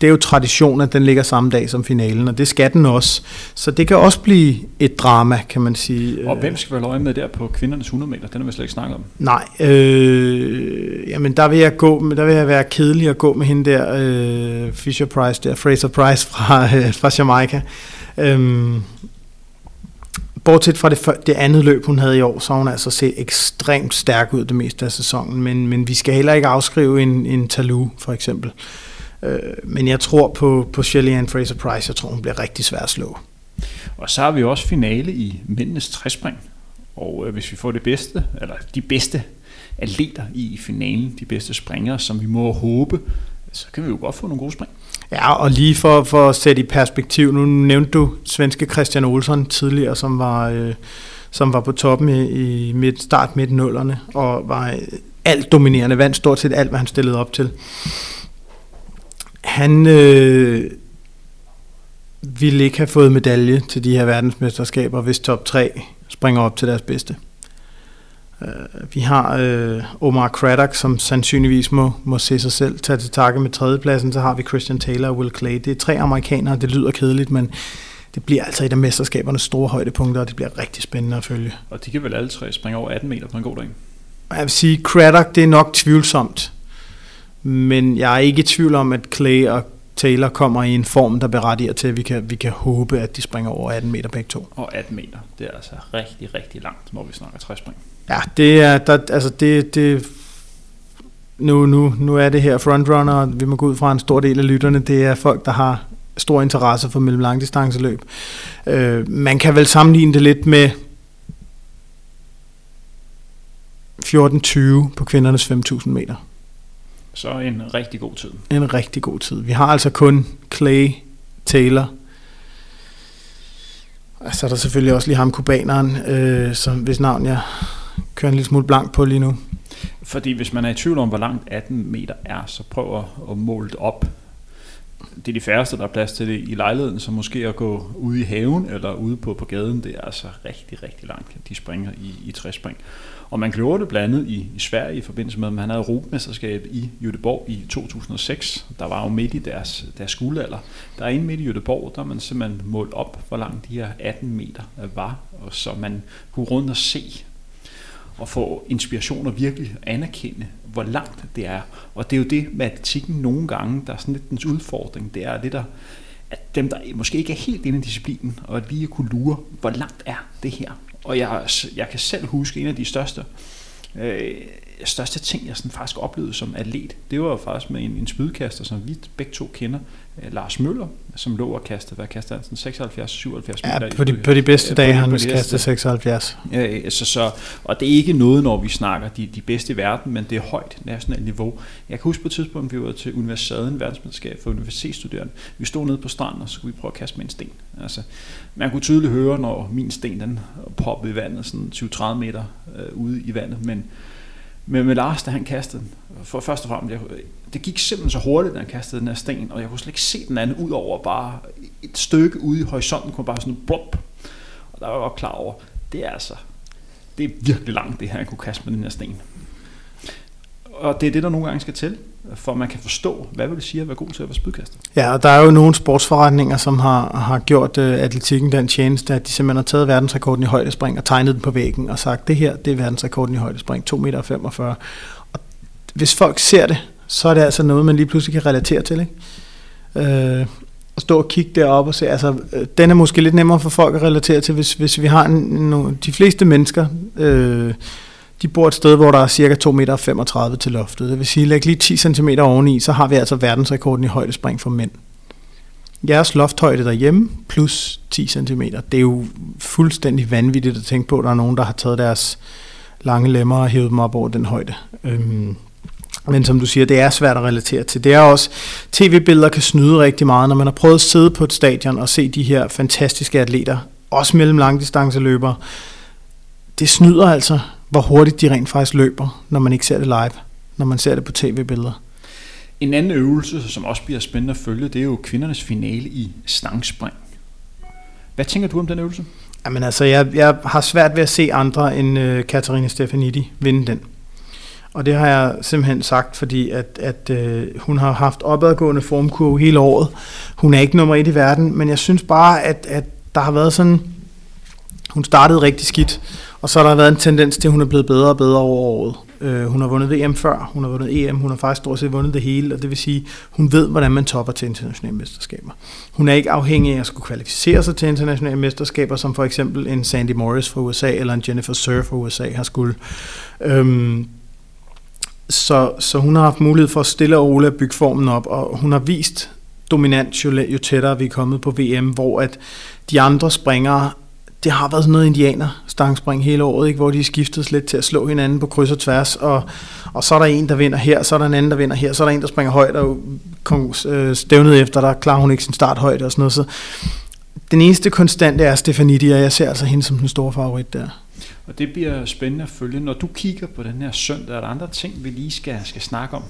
det er jo tradition, at den ligger samme dag som finalen, og det skal den også. Så det kan også blive et drama, kan man sige. Og hvem skal være løje med der på kvindernes 100 meter? Den har vi slet ikke snakket om. Nej, øh, jamen der vil jeg gå, der vil jeg være kedelig at gå med hende der, øh, Fisher Price der, Fraser Price fra, øh, fra Jamaica. Øh, bortset fra det, det andet løb, hun havde i år, så hun altså set ekstremt stærk ud det meste af sæsonen, men, men vi skal heller ikke afskrive en, en Talou, for eksempel. Øh, men jeg tror på, på Shelly Ann Fraser Price, jeg tror, hun bliver rigtig svær at slå. Og så har vi også finale i mændenes træspring, og øh, hvis vi får det bedste, eller de bedste atleter i finalen, de bedste springere, som vi må håbe, så kan vi jo godt få nogle gode spring. Ja, og lige for, for at sætte i perspektiv, nu nævnte du svenske Christian Olsson tidligere, som var, øh, som var på toppen i, i midt, start midt nullerne, og var alt dominerende, vandt stort set alt, hvad han stillede op til. Han øh, ville ikke have fået medalje til de her verdensmesterskaber, hvis top 3 springer op til deres bedste. Uh, vi har uh, Omar Craddock, som sandsynligvis må, må se sig selv tage til takke med tredjepladsen. Så har vi Christian Taylor og Will Clay. Det er tre amerikanere, det lyder kedeligt, men det bliver altså et af mesterskabernes store højdepunkter, og det bliver rigtig spændende at følge. Og de kan vel alle tre springe over 18 meter på en god dag? Jeg vil sige, Craddock, det er nok tvivlsomt. Men jeg er ikke i tvivl om, at Clay og Taylor kommer i en form, der berettiger til, at vi kan, vi kan håbe, at de springer over 18 meter begge to. Og 18 meter, det er altså rigtig, rigtig langt, når vi snakker træspring. Ja, det er, der, altså det, det, nu, nu, nu er det her frontrunner, og vi må gå ud fra en stor del af lytterne, det er folk, der har stor interesse for mellemlangdistanceløb. Øh, man kan vel sammenligne det lidt med 14.20 på kvindernes 5.000 meter. Så en rigtig god tid. En rigtig god tid. Vi har altså kun Clay, Taylor, så er der selvfølgelig også lige ham, kubaneren, øh, som, hvis navn jeg kører en lille smule blank på lige nu. Fordi hvis man er i tvivl om, hvor langt 18 meter er, så prøv at måle det op. Det er de færreste, der er plads til det i lejligheden, så måske at gå ude i haven eller ude på, på gaden, det er altså rigtig, rigtig langt, de springer i, i træspring. Og man gjorde det blandt andet i, i Sverige i forbindelse med, at han havde Europamesterskab i Göteborg i 2006. Der var jo midt i deres, deres guldalder. Der er en midt i Göteborg, der man simpelthen målt op, hvor langt de her 18 meter var, og så man kunne rundt og se og få inspiration og virkelig anerkende, hvor langt det er. Og det er jo det, matematikken nogle gange, der er sådan lidt dens udfordring, det er det der, at dem, der måske ikke er helt inde i disciplinen, og lige at kunne lure, hvor langt er det her? Og jeg, jeg kan selv huske en af de største, øh, største ting, jeg sådan faktisk oplevede som atlet. Det var faktisk med en, en spydkaster, som vi begge to kender, Lars Møller, som lå og kastede, hvad kastede han, 76-77 ja, meter? på de, på de bedste dage har han kastet 76. Ja, så, så, og det er ikke noget, når vi snakker de, de bedste i verden, men det er højt nationalt niveau. Jeg kan huske på et tidspunkt, vi var til universiteten, verdensmesterskab for universitetsstuderende. Vi stod nede på stranden, og så skulle vi prøve at kaste med en sten. Altså, man kunne tydeligt høre, når min sten den poppede i vandet, sådan 20-30 meter øh, ude i vandet, men med, med Lars, da han kastede den, for først og fremmest, jeg, det gik simpelthen så hurtigt, da han kastede den her sten, og jeg kunne slet ikke se den anden ud over bare et stykke ude i horisonten, kunne bare sådan blop. Og der var jeg godt klar over, det er altså, det er virkelig langt det her, han kunne kaste med den her sten. Og det er det, der nogle gange skal til for man kan forstå, hvad vil det sige at være god til at være spydkaster. Ja, og der er jo nogle sportsforretninger, som har, har gjort øh, atletikken den tjeneste, at de simpelthen har taget verdensrekorden i højdespring og tegnet den på væggen og sagt, det her det er verdensrekorden i højdespring, 2,45 meter. Og hvis folk ser det, så er det altså noget, man lige pludselig kan relatere til. Ikke? Øh, at stå og kigge derop og se, altså øh, den er måske lidt nemmere for folk at relatere til, hvis, hvis vi har en, no, de fleste mennesker, øh, de bor et sted, hvor der er cirka 2,35 meter til loftet. Det vil sige, læg lige 10 cm oveni, så har vi altså verdensrekorden i højdespring for mænd. Jeres lofthøjde derhjemme plus 10 cm. Det er jo fuldstændig vanvittigt at tænke på, at der er nogen, der har taget deres lange lemmer og hævet dem op over den højde. Øhm, men som du siger, det er svært at relatere til. Det er også, tv-billeder kan snyde rigtig meget, når man har prøvet at sidde på et stadion og se de her fantastiske atleter, også mellem langdistanceløbere. Det snyder altså hvor hurtigt de rent faktisk løber, når man ikke ser det live, når man ser det på tv-billeder. En anden øvelse, som også bliver spændende at følge, det er jo kvindernes finale i stangspring. Hvad tænker du om den øvelse? Jamen altså, jeg, jeg har svært ved at se andre end uh, Katarina Stefanidi vinde den. Og det har jeg simpelthen sagt, fordi at, at uh, hun har haft opadgående formkurve hele året. Hun er ikke nummer et i verden, men jeg synes bare, at, at der har været sådan... Hun startede rigtig skidt, og så har der været en tendens til, at hun er blevet bedre og bedre over året. Øh, hun har vundet VM før, hun har vundet EM, hun har faktisk stort set vundet det hele, og det vil sige, hun ved, hvordan man topper til internationale mesterskaber. Hun er ikke afhængig af at skulle kvalificere sig til internationale mesterskaber, som for eksempel en Sandy Morris fra USA eller en Jennifer Sir fra USA har skulle. Øhm, så, så hun har haft mulighed for at stille og roligt at bygge formen op, og hun har vist dominant jo, jo tættere vi er kommet på VM, hvor at de andre springere det har været sådan noget indianer stangspring hele året, ikke? hvor de skiftet lidt til at slå hinanden på kryds og tværs, og, og så er der en, der vinder her, så er der en anden, der vinder her, så er der en, der springer højt, og øh, stævnet efter, der klarer hun ikke sin starthøjde og sådan noget. Så den eneste konstante er Stefanidi, og jeg ser altså hende som den store favorit der. Og det bliver spændende at følge. Når du kigger på den her søndag, er der andre ting, vi lige skal, skal snakke om?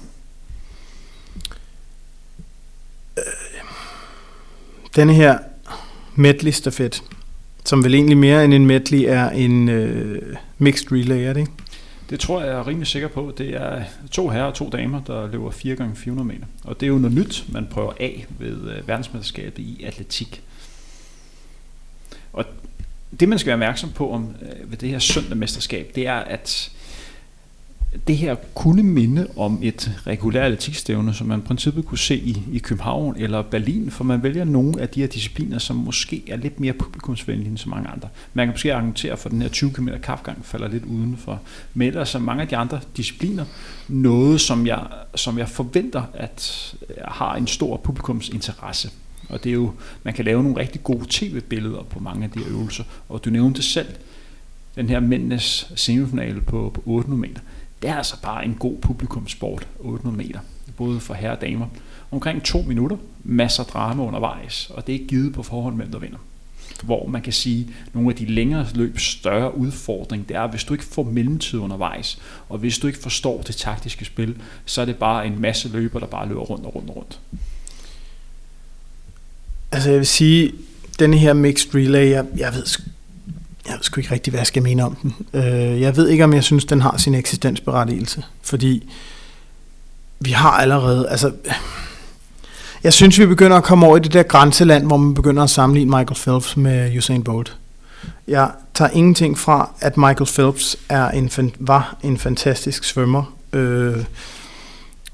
Denne her medley stafet, som vel egentlig mere end en medley er en øh, mixed relay, er det ikke? Det tror jeg er rimelig sikker på. Det er to herrer og to damer, der løber 4 gange 400 meter. Og det er jo noget nyt, man prøver af ved øh, verdensmesterskabet i atletik. Og det, man skal være opmærksom på om, øh, ved det her søndag mesterskab, det er, at det her kunne minde om et regulært atletikstævne, som man i princippet kunne se i, i København eller Berlin, for man vælger nogle af de her discipliner, som måske er lidt mere publikumsvenlige end så mange andre. Man kan måske argumentere for, at den her 20 km kapgang falder lidt udenfor. Men ellers er mange af de andre discipliner noget, som jeg, som jeg forventer, at øh, har en stor publikumsinteresse. Og det er jo, man kan lave nogle rigtig gode tv-billeder på mange af de her øvelser. Og du nævnte selv, den her mændenes semifinale på, på 800 meter det er altså bare en god publikumsport, 800 meter, både for herre og damer. Omkring to minutter, masser af drama undervejs, og det er givet på forhånd, hvem der vinder. Hvor man kan sige, at nogle af de længere løb større udfordring, det er, hvis du ikke får mellemtid undervejs, og hvis du ikke forstår det taktiske spil, så er det bare en masse løber, der bare løber rundt og rundt og rundt. Altså jeg vil sige, den her mixed relay, jeg, jeg ved jeg ved sgu ikke rigtig, hvad jeg skal mene om den. Øh, jeg ved ikke, om jeg synes, den har sin eksistensberettigelse, fordi vi har allerede, altså, jeg synes, vi begynder at komme over i det der grænseland, hvor man begynder at sammenligne Michael Phelps med Usain Bolt. Jeg tager ingenting fra, at Michael Phelps er en, var en fantastisk svømmer, øh,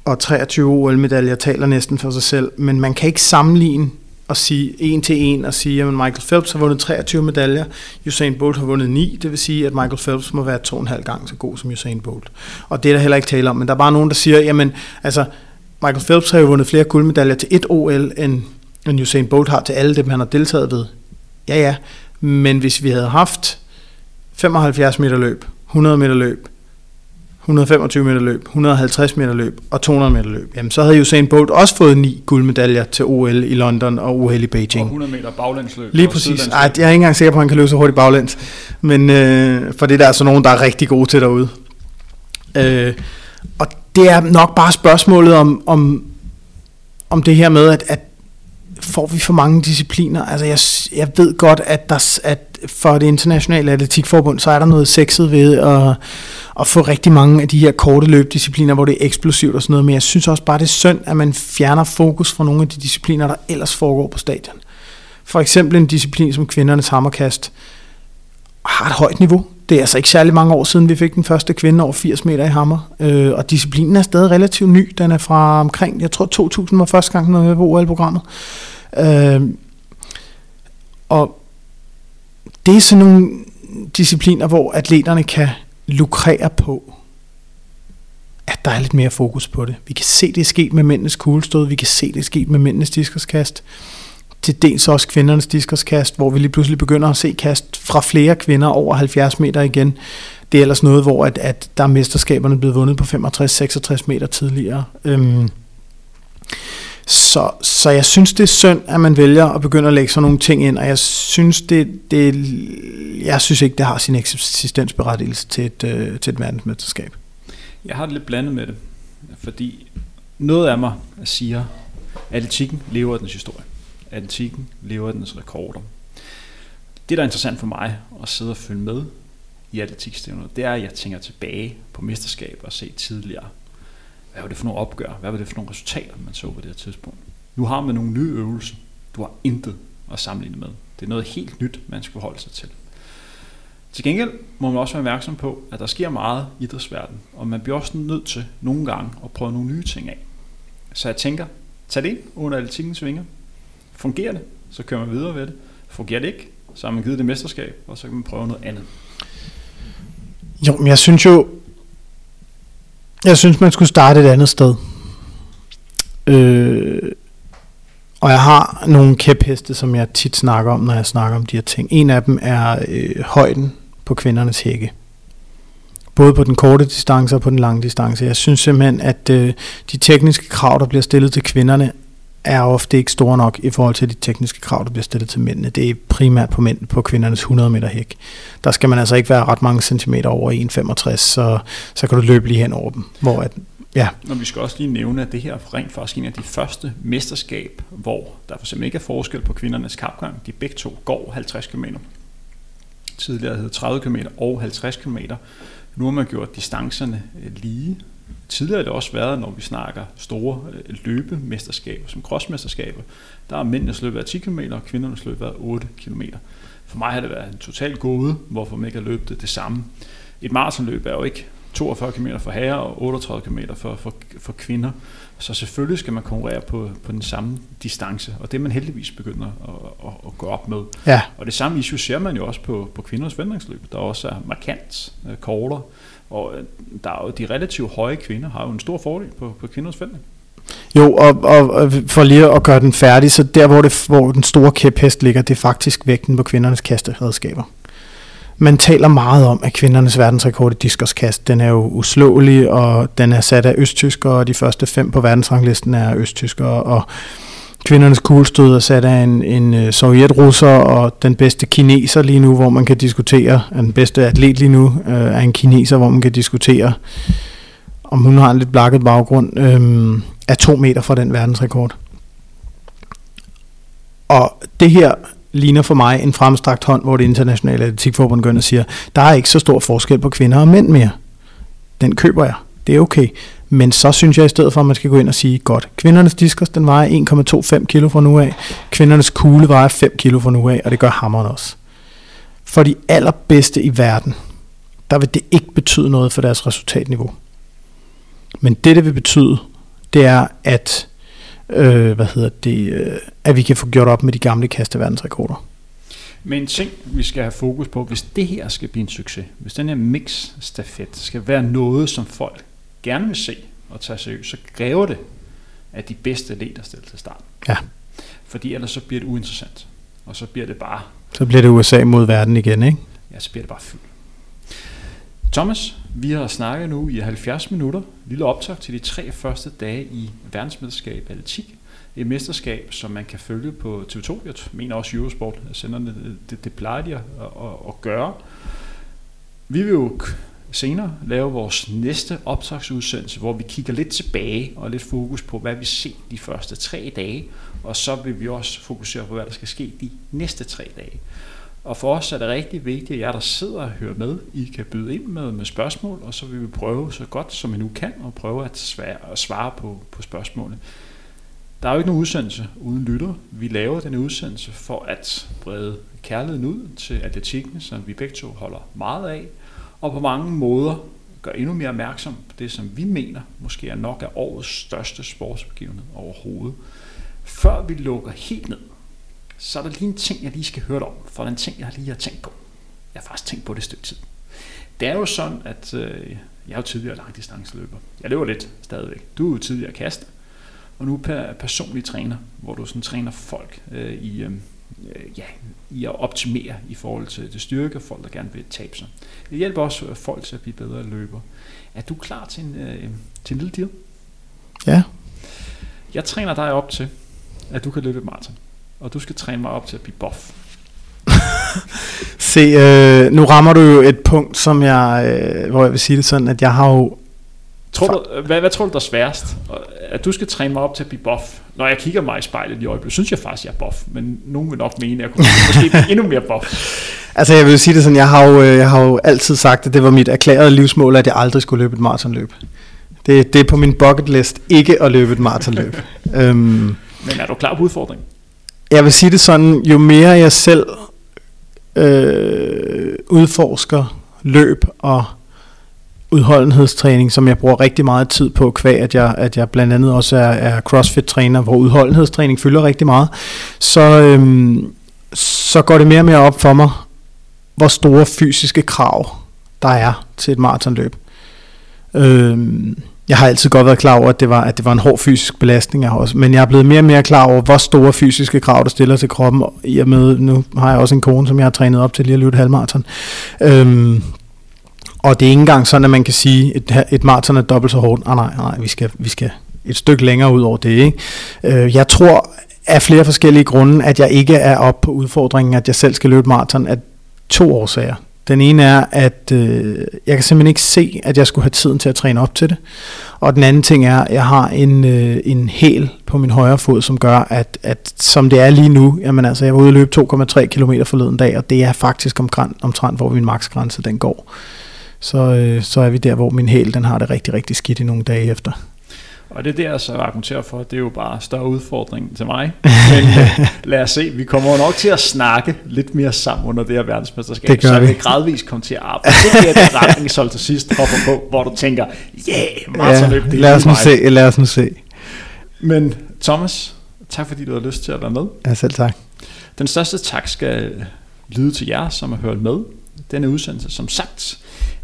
og 23 OL-medaljer taler næsten for sig selv, men man kan ikke sammenligne at sige en til en og sige, at Michael Phelps har vundet 23 medaljer, Usain Bolt har vundet 9, det vil sige, at Michael Phelps må være to og en halv gang så god som Usain Bolt. Og det er der heller ikke tale om, men der er bare nogen, der siger, jamen, altså, Michael Phelps har jo vundet flere guldmedaljer til et OL, end, end Usain Bolt har til alle dem, han har deltaget ved. Ja, ja, men hvis vi havde haft 75 meter løb, 100 meter løb, 125 meter løb, 150 meter løb og 200 meter løb, jamen så havde Usain Bolt også fået ni guldmedaljer til OL i London og OL i Beijing. Og 100 meter baglændsløb. Lige præcis. Ej, jeg er ikke engang sikker på, at han kan løbe så hurtigt baglæns. Men øh, for det der er altså nogen, der er rigtig gode til derude. Øh, og det er nok bare spørgsmålet om, om, om det her med, at, at får vi for mange discipliner? Altså jeg, jeg ved godt, at, der, at for det internationale atletikforbund, så er der noget sexet ved at, at få rigtig mange af de her korte løbdiscipliner, hvor det er eksplosivt og sådan noget, men jeg synes også bare, det er synd, at man fjerner fokus fra nogle af de discipliner, der ellers foregår på stadion. For eksempel en disciplin som kvindernes hammerkast har et højt niveau. Det er altså ikke særlig mange år siden, vi fik den første kvinde over 80 meter i hammer. Øh, og disciplinen er stadig relativt ny. Den er fra omkring, jeg tror 2000 var første gang, den var med på OL-programmet. Øh, og det er sådan nogle discipliner, hvor atleterne kan lukrere på, at der er lidt mere fokus på det. Vi kan se, det er sket med mændenes kuglestød, vi kan se, det er sket med mændenes diskoskast, til dels også kvindernes diskoskast, hvor vi lige pludselig begynder at se kast fra flere kvinder over 70 meter igen. Det er ellers noget, hvor at, at der er mesterskaberne blevet vundet på 65-66 meter tidligere. Øhm, så, så jeg synes, det er synd, at man vælger at begynde at lægge sådan nogle ting ind, og jeg synes, det, det, jeg synes ikke, det har sin eksistensberettigelse til et, øh, til et verdensmesterskab. Jeg har det lidt blandet med det, fordi noget af mig siger, at atletikken lever af dens historie. Atletikken lever af dens rekorder. Det, der er interessant for mig at sidde og følge med i atletikstævnet, det er, at jeg tænker tilbage på mesterskaber og se tidligere hvad var det for nogle opgør? Hvad var det for nogle resultater, man så på det her tidspunkt? Nu har man nogle nye øvelser. Du har intet at sammenligne med. Det er noget helt nyt, man skal holde sig til. Til gengæld må man også være opmærksom på, at der sker meget i idrætsverdenen, og man bliver også nødt til nogle gange at prøve nogle nye ting af. Så jeg tænker, tag det ind under atletikkens vinger. Fungerer det, så kører man videre ved det. Fungerer det ikke, så har man givet det mesterskab, og så kan man prøve noget andet. Jo, men jeg synes jo, jeg synes, man skulle starte et andet sted. Øh, og jeg har nogle kæpheste, som jeg tit snakker om, når jeg snakker om de her ting. En af dem er øh, højden på kvindernes hække. Både på den korte distance og på den lange distance. Jeg synes simpelthen, at øh, de tekniske krav, der bliver stillet til kvinderne, er ofte ikke store nok i forhold til de tekniske krav, der bliver stillet til mændene. Det er primært på mænd på kvindernes 100 meter hæk. Der skal man altså ikke være ret mange centimeter over 1,65, så, så kan du løbe lige hen over dem. Hvor at, ja. Når vi skal også lige nævne, at det her er rent faktisk en af de første mesterskab, hvor der for eksempel ikke er forskel på kvindernes kapgang. De begge to går 50 km. Tidligere hed 30 km og 50 km. Nu har man gjort distancerne øh, lige, Tidligere har det også været, når vi snakker store øh, løbemesterskaber, som crossmesterskaber, der har mændenes løbet af 10 km, og kvindernes løbet af 8 km. For mig har det været en total gåde, hvorfor man ikke har løbet det, det samme. Et maratonløb er jo ikke 42 km for herrer og 38 km for, for, for kvinder. Så selvfølgelig skal man konkurrere på, på den samme distance, og det er man heldigvis begynder at, at, at gå op med. Ja. Og det samme issue ser man jo også på, på kvindernes vendingsløb, der også er markant uh, kortere. Og øh, der er jo de relativt høje kvinder, har jo en stor fordel på, på kvinders fældning. Jo, og, og, og for lige at gøre den færdig, så der hvor, det, hvor den store kæphest ligger, det er faktisk vægten på kvindernes kasteredskaber. Man taler meget om, at kvindernes verdensrekord i diskoskast, den er jo uslåelig, og den er sat af østtyskere, og de første fem på verdensranglisten er østtyskere, og kvindernes kuglestød er sat af en, en øh, sovjetrusser og den bedste kineser lige nu, hvor man kan diskutere, den bedste atlet lige nu øh, er en kineser, hvor man kan diskutere, om hun har en lidt blakket baggrund, øh, er to meter fra den verdensrekord. Og det her ligner for mig en fremstrakt hånd, hvor det internationale atletikforbund går ind og siger, der er ikke så stor forskel på kvinder og mænd mere. Den køber jeg. Det er okay. Men så synes jeg i stedet for, at man skal gå ind og sige, godt, kvindernes diskos, den vejer 1,25 kilo fra nu af. Kvindernes kugle vejer 5 kilo fra nu af, og det gør hammeren også. For de allerbedste i verden, der vil det ikke betyde noget for deres resultatniveau. Men det, det vil betyde, det er, at, øh, hvad hedder det, øh, at vi kan få gjort op med de gamle kasteverdensrekorder. Men en ting, vi skal have fokus på, hvis det her skal blive en succes, hvis den her mix-stafet skal være noget, som folk gerne vil se og tage seriøst, så kræver det, at de bedste leder stiller til start. Ja. Fordi ellers så bliver det uinteressant. Og så bliver det bare... Så bliver det USA mod verden igen, ikke? Ja, så bliver det bare fyldt. Thomas, vi har snakket nu i 70 minutter, lille optag til de tre første dage i verdensmesterskab atletik. Et mesterskab, som man kan følge på TV2. Jeg mener også Eurosport sender det, det, det plejer de at, at, at gøre. Vi vil jo senere lave vores næste optagsudsendelse, hvor vi kigger lidt tilbage og lidt fokus på, hvad vi ser de første tre dage, og så vil vi også fokusere på, hvad der skal ske de næste tre dage. Og for os er det rigtig vigtigt, at jer, der sidder og hører med, I kan byde ind med, med spørgsmål, og så vil vi prøve så godt som vi nu kan, at prøve at svare, at svare på, på spørgsmålene. Der er jo ikke nogen udsendelse uden lytter. Vi laver denne udsendelse for at brede kærligheden ud til atletikken, som vi begge to holder meget af, og på mange måder gør endnu mere opmærksom på det, som vi mener måske er nok af årets største sportsbegivenhed overhovedet. Før vi lukker helt ned, så er der lige en ting, jeg lige skal høre dig om, for den ting, jeg lige har tænkt på. Jeg har faktisk tænkt på det et stykke tid. Det er jo sådan, at øh, jeg er jo tidligere langdistanceløber. Jeg løber lidt stadigvæk. Du er jo tidligere kaster, og nu er personlig træner, hvor du sådan træner folk øh, i, øh, ja, i at optimere i forhold til det styrke, folk der gerne vil tabe sig. Det hjælper også folk til at blive bedre løber. Er du klar til en, øh, til en lille deal? Ja. Jeg træner dig op til, at du kan løbe et maraton og du skal træne mig op til at blive buff. Se, øh, nu rammer du jo et punkt, som jeg, øh, hvor jeg vil sige det sådan, at jeg har jo... Tror du, hvad, hvad tror du der er sværest? At du skal træne mig op til at blive buff? Når jeg kigger mig i spejlet i øjeblikket, synes jeg faktisk, jeg er buff, men nogen vil nok mene, at jeg kunne måske blive endnu mere buff. Altså jeg vil sige det sådan, jeg har, jo, øh, jeg har jo altid sagt, at det var mit erklærede livsmål, at jeg aldrig skulle løbe et maratonløb. Det, det er på min bucket list ikke at løbe et maratonløb. øhm, men er du klar på udfordringen? jeg vil sige det sådan, jo mere jeg selv øh, udforsker løb og udholdenhedstræning, som jeg bruger rigtig meget tid på, kvæg at jeg, at jeg blandt andet også er, er CrossFit-træner, hvor udholdenhedstræning fylder rigtig meget, så, øhm, så går det mere og mere op for mig, hvor store fysiske krav der er til et maratonløb. Øhm, jeg har altid godt været klar over, at det var, at det var en hård fysisk belastning, af os, men jeg er blevet mere og mere klar over, hvor store fysiske krav, der stiller til kroppen. I og med, nu har jeg også en kone, som jeg har trænet op til lige at løbe et halvmarathon. Øhm, og det er ikke engang sådan, at man kan sige, at et, et maraton er dobbelt så hårdt. Ah, nej, nej, vi skal, vi skal et stykke længere ud over det. Ikke? Øh, jeg tror af flere forskellige grunde, at jeg ikke er op på udfordringen, at jeg selv skal løbe maraton af to årsager. Den ene er, at øh, jeg kan simpelthen ikke se, at jeg skulle have tiden til at træne op til det. Og den anden ting er, at jeg har en, øh, en hæl på min højre fod, som gør, at, at som det er lige nu, jamen altså, jeg var ude og løbe 2,3 km forleden dag, og det er faktisk omtrent, omtrent hvor min maksgrænse den går. Så, øh, så er vi der, hvor min hæl den har det rigtig, rigtig skidt i nogle dage efter. Og det er det, jeg så argumenterer for, det er jo bare større udfordring til mig. Men øh, lad os se, vi kommer nok til at snakke lidt mere sammen under det her verdensmesterskab, Det så vi. vi gradvist kommer til at arbejde. Det er den retning, så til sidst hopper på, hvor du tænker, yeah, maratonløb, det er lad os nu mig. se, lad os nu se. Men Thomas, tak fordi du har lyst til at være med. Ja, selv tak. Den største tak skal lyde til jer, som har hørt med. Denne udsendelse, som sagt.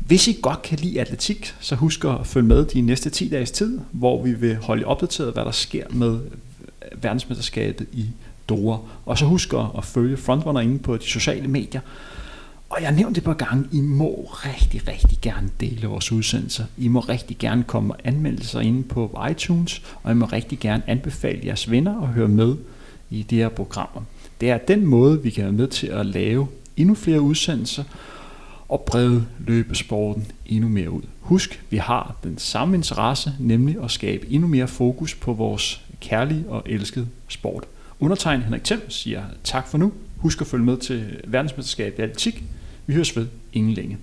Hvis I godt kan lide atletik, så husk at følge med de næste 10 dages tid, hvor vi vil holde jer opdateret, hvad der sker med øh, verdensmesterskabet i Dora. Og så husk at følge Frontrunner inde på de sociale medier. Og jeg nævnte det på gange, I må rigtig, rigtig gerne dele vores udsendelser. I må rigtig gerne komme med anmeldelser inde på iTunes, og I må rigtig gerne anbefale jeres venner at høre med i de her programmer. Det er den måde, vi kan være med til at lave endnu flere udsendelser og brede løbesporten endnu mere ud. Husk, vi har den samme interesse, nemlig at skabe endnu mere fokus på vores kærlige og elskede sport. Undertegn Henrik Thiem siger tak for nu. Husk at følge med til verdensmesterskabet i atletik. Vi høres ved ingen længe.